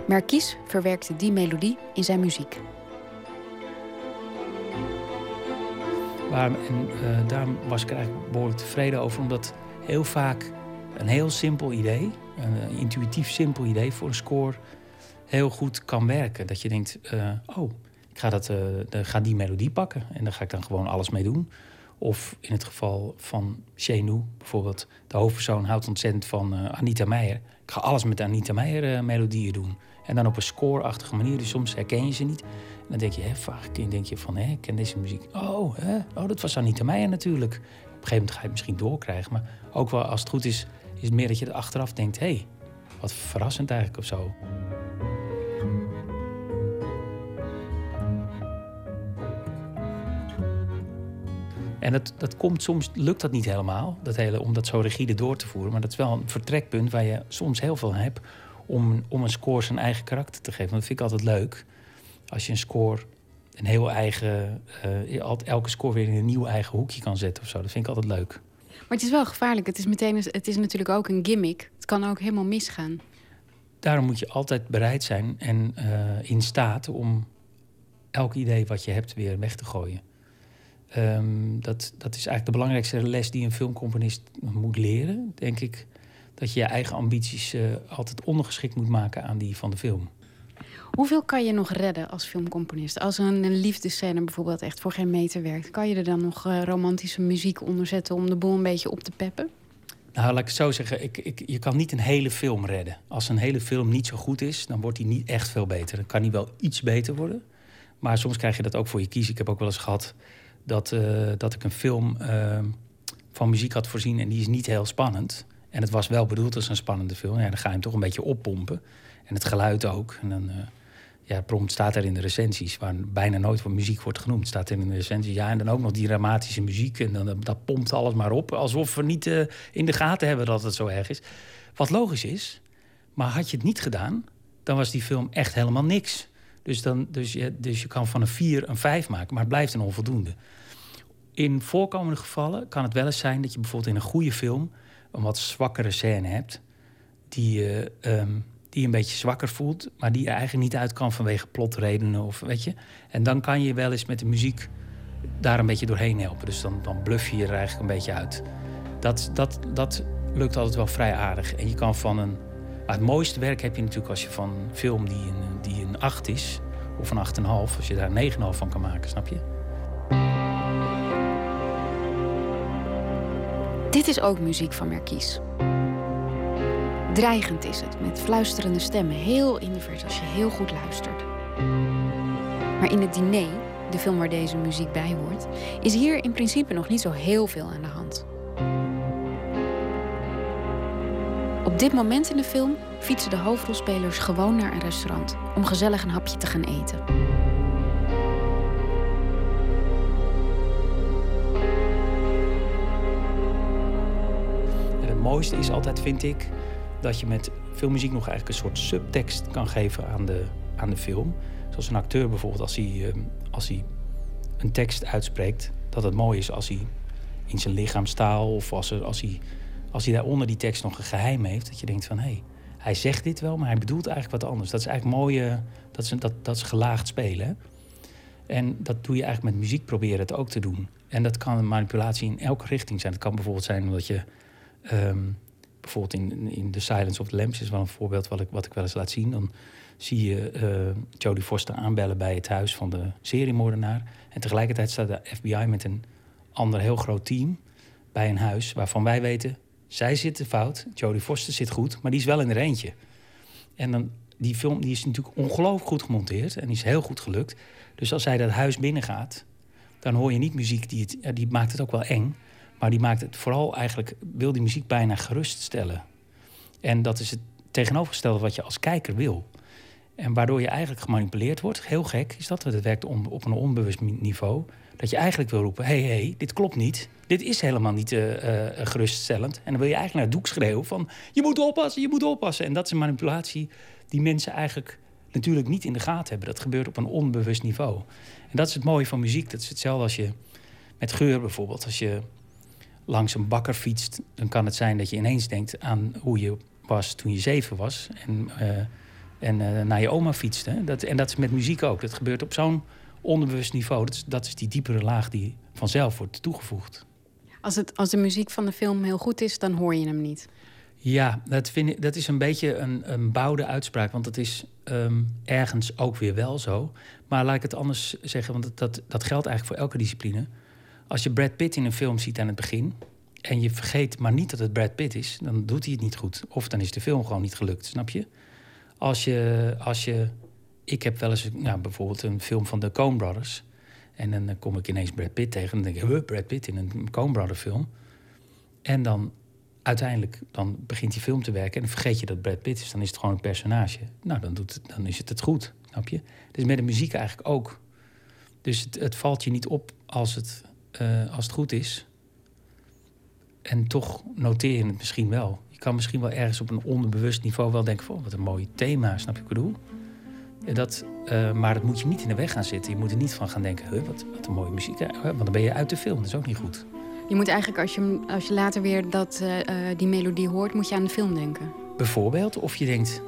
Merkies verwerkte die melodie in zijn muziek. En eh, daar was ik eigenlijk behoorlijk tevreden over, omdat heel vaak een heel simpel idee, een eh, intuïtief simpel idee voor een score, heel goed kan werken. Dat je denkt, eh, oh, ik ga, dat, dan ga die melodie pakken en daar ga ik dan gewoon alles mee doen. Of in het geval van Chenou bijvoorbeeld, de hoofdpersoon houdt ontzettend van Anita Meijer. Ik ga alles met Anita Meijer melodieën doen. En dan op een score-achtige manier, dus soms herken je ze niet. Dan denk je, hè, denk je van, hè, ik ken deze muziek. Oh, hè, oh, dat was Anita Meijer natuurlijk. Op een gegeven moment ga je het misschien doorkrijgen. Maar ook wel, als het goed is, is het meer dat je er achteraf denkt... hé, hey, wat verrassend eigenlijk of zo. En dat, dat komt soms, lukt dat niet helemaal, dat hele, om dat zo rigide door te voeren. Maar dat is wel een vertrekpunt waar je soms heel veel hebt om, om een score zijn eigen karakter te geven. Dat vind ik altijd leuk. Als je een score een heel eigen, eh, elke score weer in een nieuw eigen hoekje kan zetten of zo. Dat vind ik altijd leuk. Maar het is wel gevaarlijk. Het is, meteen, het is natuurlijk ook een gimmick. Het kan ook helemaal misgaan. Daarom moet je altijd bereid zijn en eh, in staat om elk idee wat je hebt weer weg te gooien. Ehm, dat, dat is eigenlijk de belangrijkste les die een filmcomponist moet leren, denk ik. Dat je je eigen ambities eh, altijd ondergeschikt moet maken aan die van de film. Hoeveel kan je nog redden als filmcomponist? Als een, een liefdescène bijvoorbeeld echt voor geen meter werkt... kan je er dan nog eh, romantische muziek onder zetten... om de boel een beetje op te peppen? Nou, laat ik het zo zeggen. Ik, ik, je kan niet een hele film redden. Als een hele film niet zo goed is, dan wordt die niet echt veel beter. Dan kan die wel iets beter worden. Maar soms krijg je dat ook voor je kiezen. Ik heb ook wel eens gehad dat, eh, dat ik een film... eh, van muziek had voorzien en die is niet heel spannend. En het was wel bedoeld als een spannende film. Ja, dan ga je hem toch een beetje oppompen. En het geluid ook. En dan, uh, ja, prompt staat er in de recensies, waar bijna nooit van muziek wordt genoemd, staat er in de recensies. Ja, en dan ook nog die dramatische muziek. En dan, dat pompt alles maar op. Alsof we niet uh, in de gaten hebben dat het zo erg is. Wat logisch is. Maar had je het niet gedaan, dan was die film echt helemaal niks. Dus, dan, dus, je, dus je kan van een 4 een 5 maken, maar het blijft een onvoldoende. In voorkomende gevallen kan het wel eens zijn dat je bijvoorbeeld in een goede film een wat zwakkere scène hebt. Die je, um, die een beetje zwakker voelt, maar die je eigenlijk niet uit kan vanwege plotredenen of weet je. En dan kan je wel eens met de muziek daar een beetje doorheen helpen. Dus dan, dan bluff je er eigenlijk een beetje uit. Dat, dat, dat lukt altijd wel vrij aardig. En je kan van een. Het mooiste werk heb je natuurlijk als je van een film die een, die een 8 is, of een 8,5, als je daar een 9,5 van kan maken, snap je? Dit is ook muziek van Merkies. Dreigend is het, met fluisterende stemmen, heel in de als je heel goed luistert. Maar in het diner, de film waar deze muziek bij hoort, is hier in principe nog niet zo heel veel aan de hand. Op dit moment in de film fietsen de hoofdrolspelers gewoon naar een restaurant om gezellig een hapje te gaan eten. En het mooiste is altijd, vind ik, dat je met filmmuziek nog eigenlijk een soort subtekst kan geven aan de, aan de film. Zoals een acteur bijvoorbeeld, als hij, ehm, als hij een tekst uitspreekt, dat het mooi is als hij in zijn lichaamstaal of als, er, als, hij, als hij daaronder die tekst nog een geheim heeft, dat je denkt van hé, hey, hij zegt dit wel, maar hij bedoelt eigenlijk wat anders. Dat is eigenlijk mooie, dat is, dat, dat is gelaagd spelen. En dat doe je eigenlijk met muziek proberen het ook te doen. En dat kan een manipulatie in elke richting zijn. Het kan bijvoorbeeld zijn omdat je um, bijvoorbeeld in, in The Silence of the Lambs is wel een voorbeeld wat ik, wat ik wel eens laat zien. Dan zie je uh, Jodie Foster aanbellen bij het huis van de seriemoordenaar. En tegelijkertijd staat de FBI met een ander heel groot team bij een huis waarvan wij weten... zij zit fout, Jodie Foster zit goed, maar die is wel in er eentje. En dan, die film die is natuurlijk ongelooflijk goed gemonteerd en die is heel goed gelukt. Dus als zij dat huis binnengaat, dan hoor je niet muziek die, het, die maakt het ook wel eng... Maar die maakt het vooral eigenlijk, wil die muziek bijna geruststellen. En dat is het tegenovergestelde wat je als kijker wil. En waardoor je eigenlijk gemanipuleerd wordt. Heel gek is dat, het werkt op een onbewust niveau. Dat je eigenlijk wil roepen: hé, hey, hey, dit klopt niet. Dit is helemaal niet uh, uh, geruststellend. En dan wil je eigenlijk naar het doek schreeuwen: van je moet oppassen, je moet oppassen. En dat is een manipulatie die mensen eigenlijk natuurlijk niet in de gaten hebben. Dat gebeurt op een onbewust niveau. En dat is het mooie van muziek. Dat is hetzelfde als je met geur bijvoorbeeld. Als je langs een bakker fietst, dan kan het zijn dat je ineens denkt aan hoe je was toen je zeven was. En, uh, en uh, naar je oma fietste. Dat, en dat is met muziek ook. Dat gebeurt op zo'n onderbewust niveau. Dat is, dat is die diepere laag die vanzelf wordt toegevoegd. Als, het, als de muziek van de film heel goed is, dan hoor je hem niet. Ja, dat, vind ik, dat is een beetje een, een bouwde uitspraak. Want dat is um, ergens ook weer wel zo. Maar laat ik het anders zeggen, want dat, dat, dat geldt eigenlijk voor elke discipline. Als je Brad Pitt in een film ziet aan het begin en je vergeet maar niet dat het Brad Pitt is, dan doet hij het niet goed. Of dan is de film gewoon niet gelukt, snap je? Als je, als je ik heb wel eens ja, bijvoorbeeld een film van de Coen Brothers. En dan kom ik ineens Brad Pitt tegen. En dan denk ik, Brad Pitt in een Coen Brothers film. En dan uiteindelijk dan begint die film te werken. En dan vergeet je dat Brad Pitt is. Dan is het gewoon een personage. Nou, dan, doet het, dan is het het goed, snap je? Dus met de muziek eigenlijk ook. Dus het valt je niet op als het uh, als het goed is. En toch noteer je het misschien wel. Je kan misschien wel ergens op een onderbewust niveau wel denken van... Oh, wat een mooi thema, snap je wat ik bedoel? Dat, uh, maar dat moet je niet in de weg gaan zitten. Je moet er niet van gaan denken, huh, wat, wat een mooie muziek. Want dan ben je uit de film, dat is ook niet goed. Je moet eigenlijk, als je, als je later weer dat, uh, die melodie hoort... moet je aan de film denken. Bijvoorbeeld, of je denkt...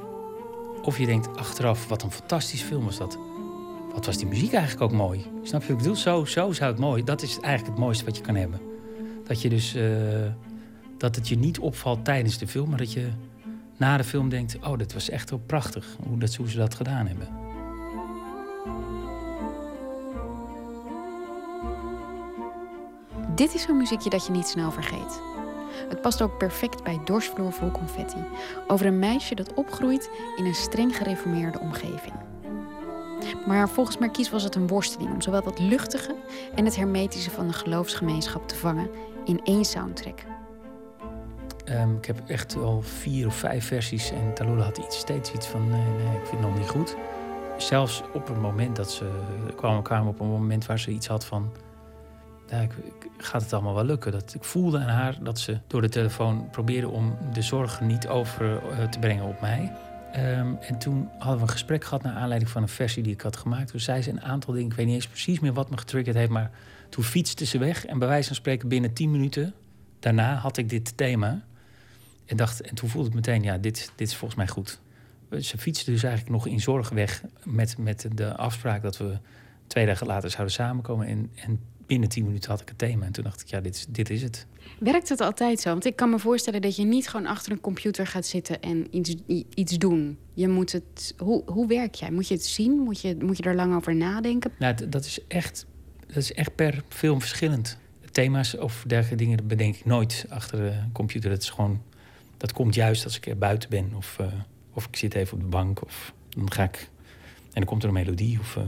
Of je denkt achteraf, wat een fantastisch film was dat wat was die muziek eigenlijk ook mooi. Snap je wat ik bedoel? Zo, zo zou het mooi. Dat is eigenlijk het mooiste wat je kan hebben. Dat je dus uh, dat het je niet opvalt tijdens de film, maar dat je na de film denkt: oh, dat was echt wel prachtig hoe, dat, hoe ze dat gedaan hebben. Dit is zo'n muziekje dat je niet snel vergeet. Het past ook perfect bij Dorsvloer vol confetti. Over een meisje dat opgroeit in een streng gereformeerde omgeving. Maar volgens Marquise was het een worsteling om zowel dat luchtige en het hermetische van de geloofsgemeenschap te vangen in één soundtrack. Ehm, ik heb echt al vier of vijf versies en Talula had iets, steeds iets van nee, nee, ik vind het nog niet goed. Zelfs op het moment dat ze kwamen, kwamen op een moment waar ze iets had van ik, gaat het allemaal wel lukken. Dat, ik voelde aan haar dat ze door de telefoon probeerde om de zorgen niet over eh, te brengen op mij. Ehm, en toen hadden we een gesprek gehad naar aanleiding van een versie die ik had gemaakt. Toen zei ze een aantal dingen, ik weet niet eens precies meer wat me getriggerd heeft, maar toen fietste ze weg en bij wijze van spreken binnen 10 minuten daarna had ik dit thema. En, dacht, en toen voelde ik meteen, ja, dit, dit is volgens mij goed. Ze fietste dus eigenlijk nog in zorg weg met, met de afspraak dat we twee dagen later zouden samenkomen. En, en binnen tien minuten had ik het thema. En toen dacht ik, ja, dit is, dit is het. Werkt het altijd zo? Want ik kan me voorstellen dat je niet gewoon achter een computer gaat zitten en iets, iets doen. Je moet het. Hoe, hoe werk jij? Moet je het zien? Moet je, moet je er lang over nadenken? Nou, dat is echt, dat is echt per film verschillend. Thema's of dergelijke dingen bedenk ik nooit achter de computer. Dat is gewoon, dat komt juist als ik er buiten ben. Of, eh, of ik zit even op de bank. Of dan ga ik. En dan komt er een melodie. Of, eh,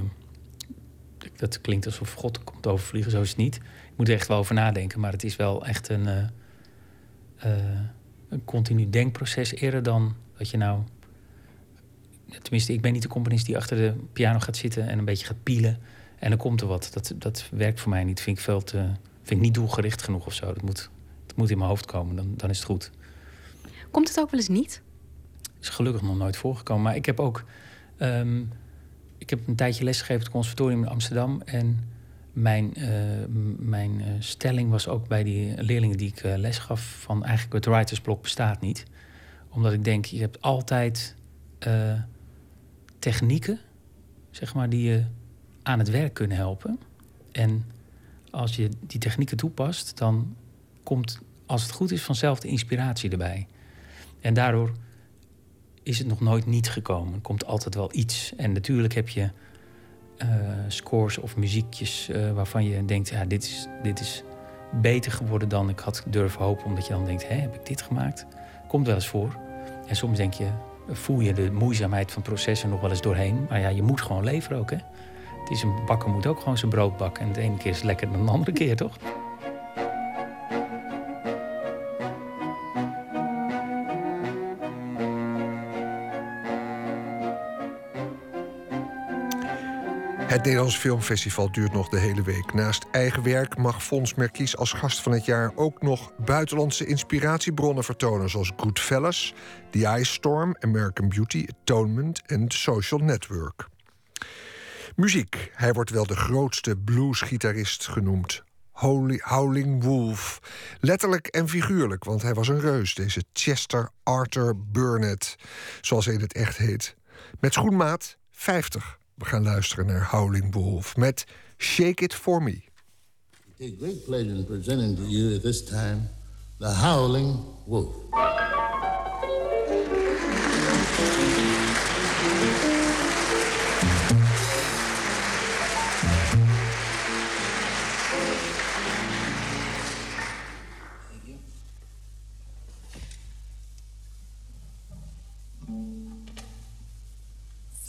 dat klinkt alsof God komt overvliegen. Zo is het niet. Ik moet er echt wel over nadenken. Maar het is wel echt een, eh, eh, een continu denkproces. Eerder dan dat je nou. Tenminste, ik ben niet de componist die achter de piano gaat zitten en een beetje gaat pielen. En dan komt er wat. Dat, dat werkt voor mij niet. Vind ik, veel te, vind ik niet doelgericht genoeg of zo. Dat moet, dat moet in mijn hoofd komen. Dan, dan is het goed. Komt het ook wel eens niet? is gelukkig nog nooit voorgekomen. Maar ik heb ook. ehm, ik heb een tijdje lesgegeven op het conservatorium in Amsterdam. En mijn, eh, mijn eh, stelling was ook bij die leerlingen die ik eh, les gaf: van eigenlijk het writersblok bestaat niet. Omdat ik denk, je hebt altijd technieken, zeg maar, die je aan het werk kunnen helpen. En als je die technieken toepast, dan komt, als het goed is, vanzelf de inspiratie erbij. En daardoor is het nog nooit niet gekomen. Er komt altijd wel iets. En natuurlijk heb je eh, scores of muziekjes eh, waarvan je denkt... ja, dit is, dit is beter geworden dan ik had durven hopen. Omdat je dan denkt, hé, heb ik dit gemaakt? Komt wel eens voor. En soms denk je, voel je de moeizaamheid van processen nog wel eens doorheen. Maar ja, je moet gewoon leveren ook, hè. Het is een bakker moet ook gewoon zijn brood bakken. En de ene keer is het lekkerder dan de andere keer, toch? Het Nederlands Filmfestival duurt nog de hele week. Naast eigen werk mag Fons Merkies als gast van het jaar ook nog buitenlandse inspiratiebronnen vertonen, zoals Goodfellas, The Ice Storm, American Beauty, Atonement en Social Network. Muziek. Hij wordt wel de grootste bluesgitarist genoemd. Holy, Howling Wolf. Letterlijk en figuurlijk, want hij was een reus, deze Chester Arthur Burnett, zoals hij het echt heet. Met schoenmaat 50. We gaan luisteren naar Howling Wolf met Shake It For Me. take great pleasure in presenting to you this time the Howling Wolf.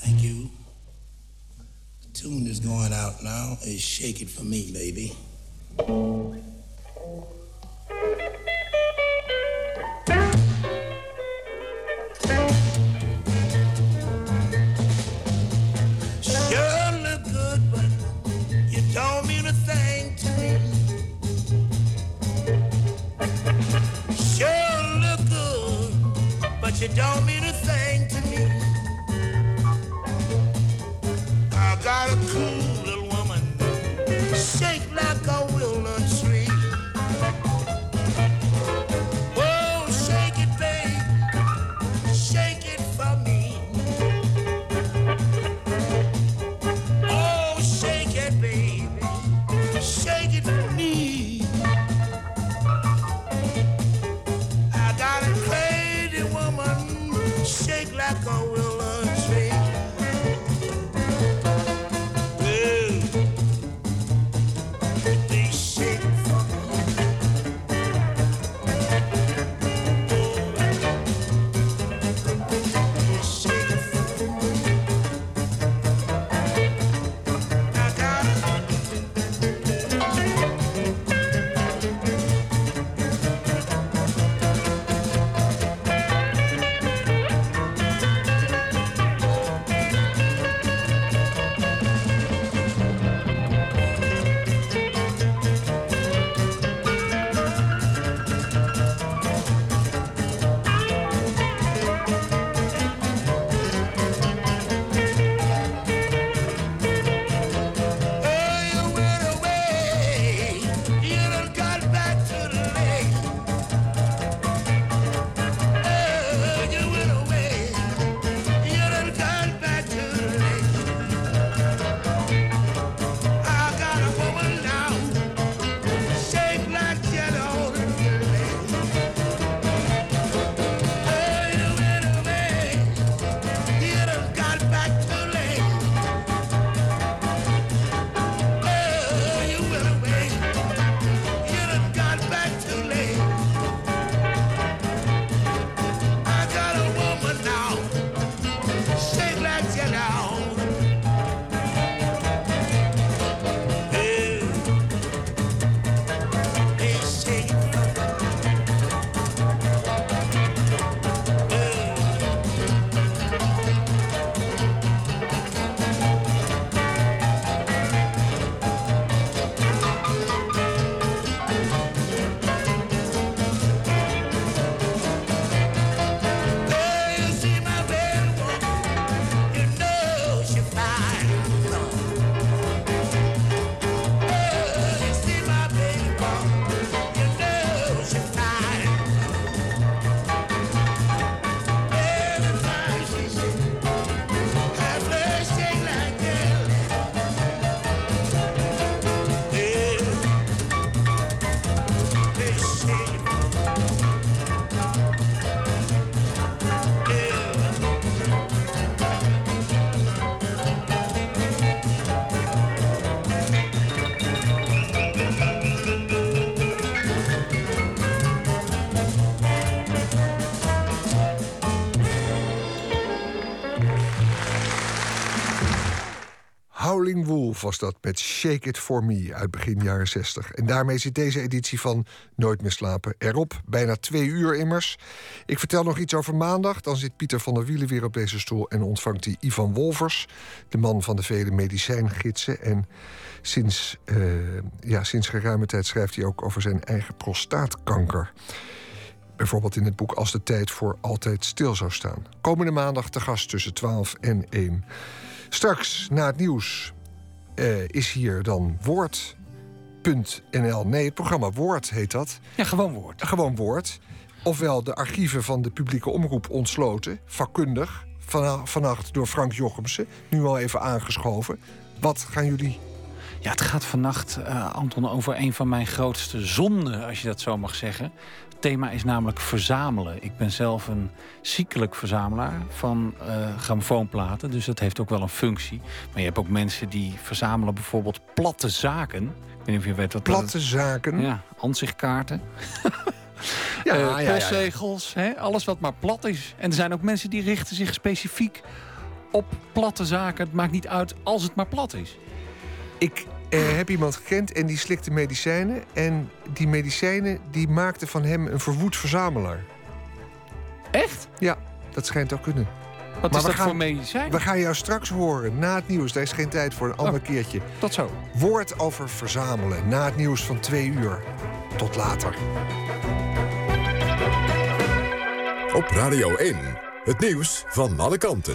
Thank you. Tune is going out now. Is Shake It For Me, baby. Wolf was dat met Shake It For Me uit begin jaren 60. En daarmee zit deze editie van Nooit meer slapen erop. Bijna twee uur immers. Ik vertel nog iets over maandag. Dan zit Pieter van der Wielen weer op deze stoel... en ontvangt hij Ivan Wolvers, de man van de vele medicijngidsen. En sinds, eh, ja, sinds geruime tijd schrijft hij ook over zijn eigen prostaatkanker. Bijvoorbeeld in het boek Als de tijd voor altijd stil zou staan. Komende maandag te gast tussen 12 en 1. Straks, na het nieuws, eh, is hier dan Woord.nl. Nee, het programma Woord heet dat. Ja, gewoon Woord. Gewoon Woord. Ofwel de archieven van de publieke omroep ontsloten, vakkundig. Vannacht door Frank Jochemsen, nu al even aangeschoven. Wat gaan jullie Ja, het gaat vannacht, eh, Anton, over een van mijn grootste zonden, als je dat zo mag zeggen. Thema is namelijk verzamelen. Ik ben zelf een ziekelijk verzamelaar van eh grammofoonplaten. Dus dat heeft ook wel een functie. Maar je hebt ook mensen die verzamelen bijvoorbeeld platte zaken. Ik weet niet of je weet wat dat platte zaken? Ja, ansichtkaarten. Ja, Eh, ja, ja, ja. postzegels, hè, alles wat maar plat is. En er zijn ook mensen die richten zich specifiek op platte zaken. Het maakt niet uit als het maar plat is. Ik eh, heb iemand gekend en die slikte medicijnen. En die medicijnen die maakten van hem een verwoed verzamelaar. Echt? Ja, dat schijnt ook kunnen. Wat Maar is dat gaan- voor medicijn? We gaan jou straks horen na het nieuws. Daar is geen tijd voor, een ander Oh. keertje. Tot zo. Woord over verzamelen na het nieuws van twee uur. Tot later. Op Radio 1, het nieuws van alle kanten.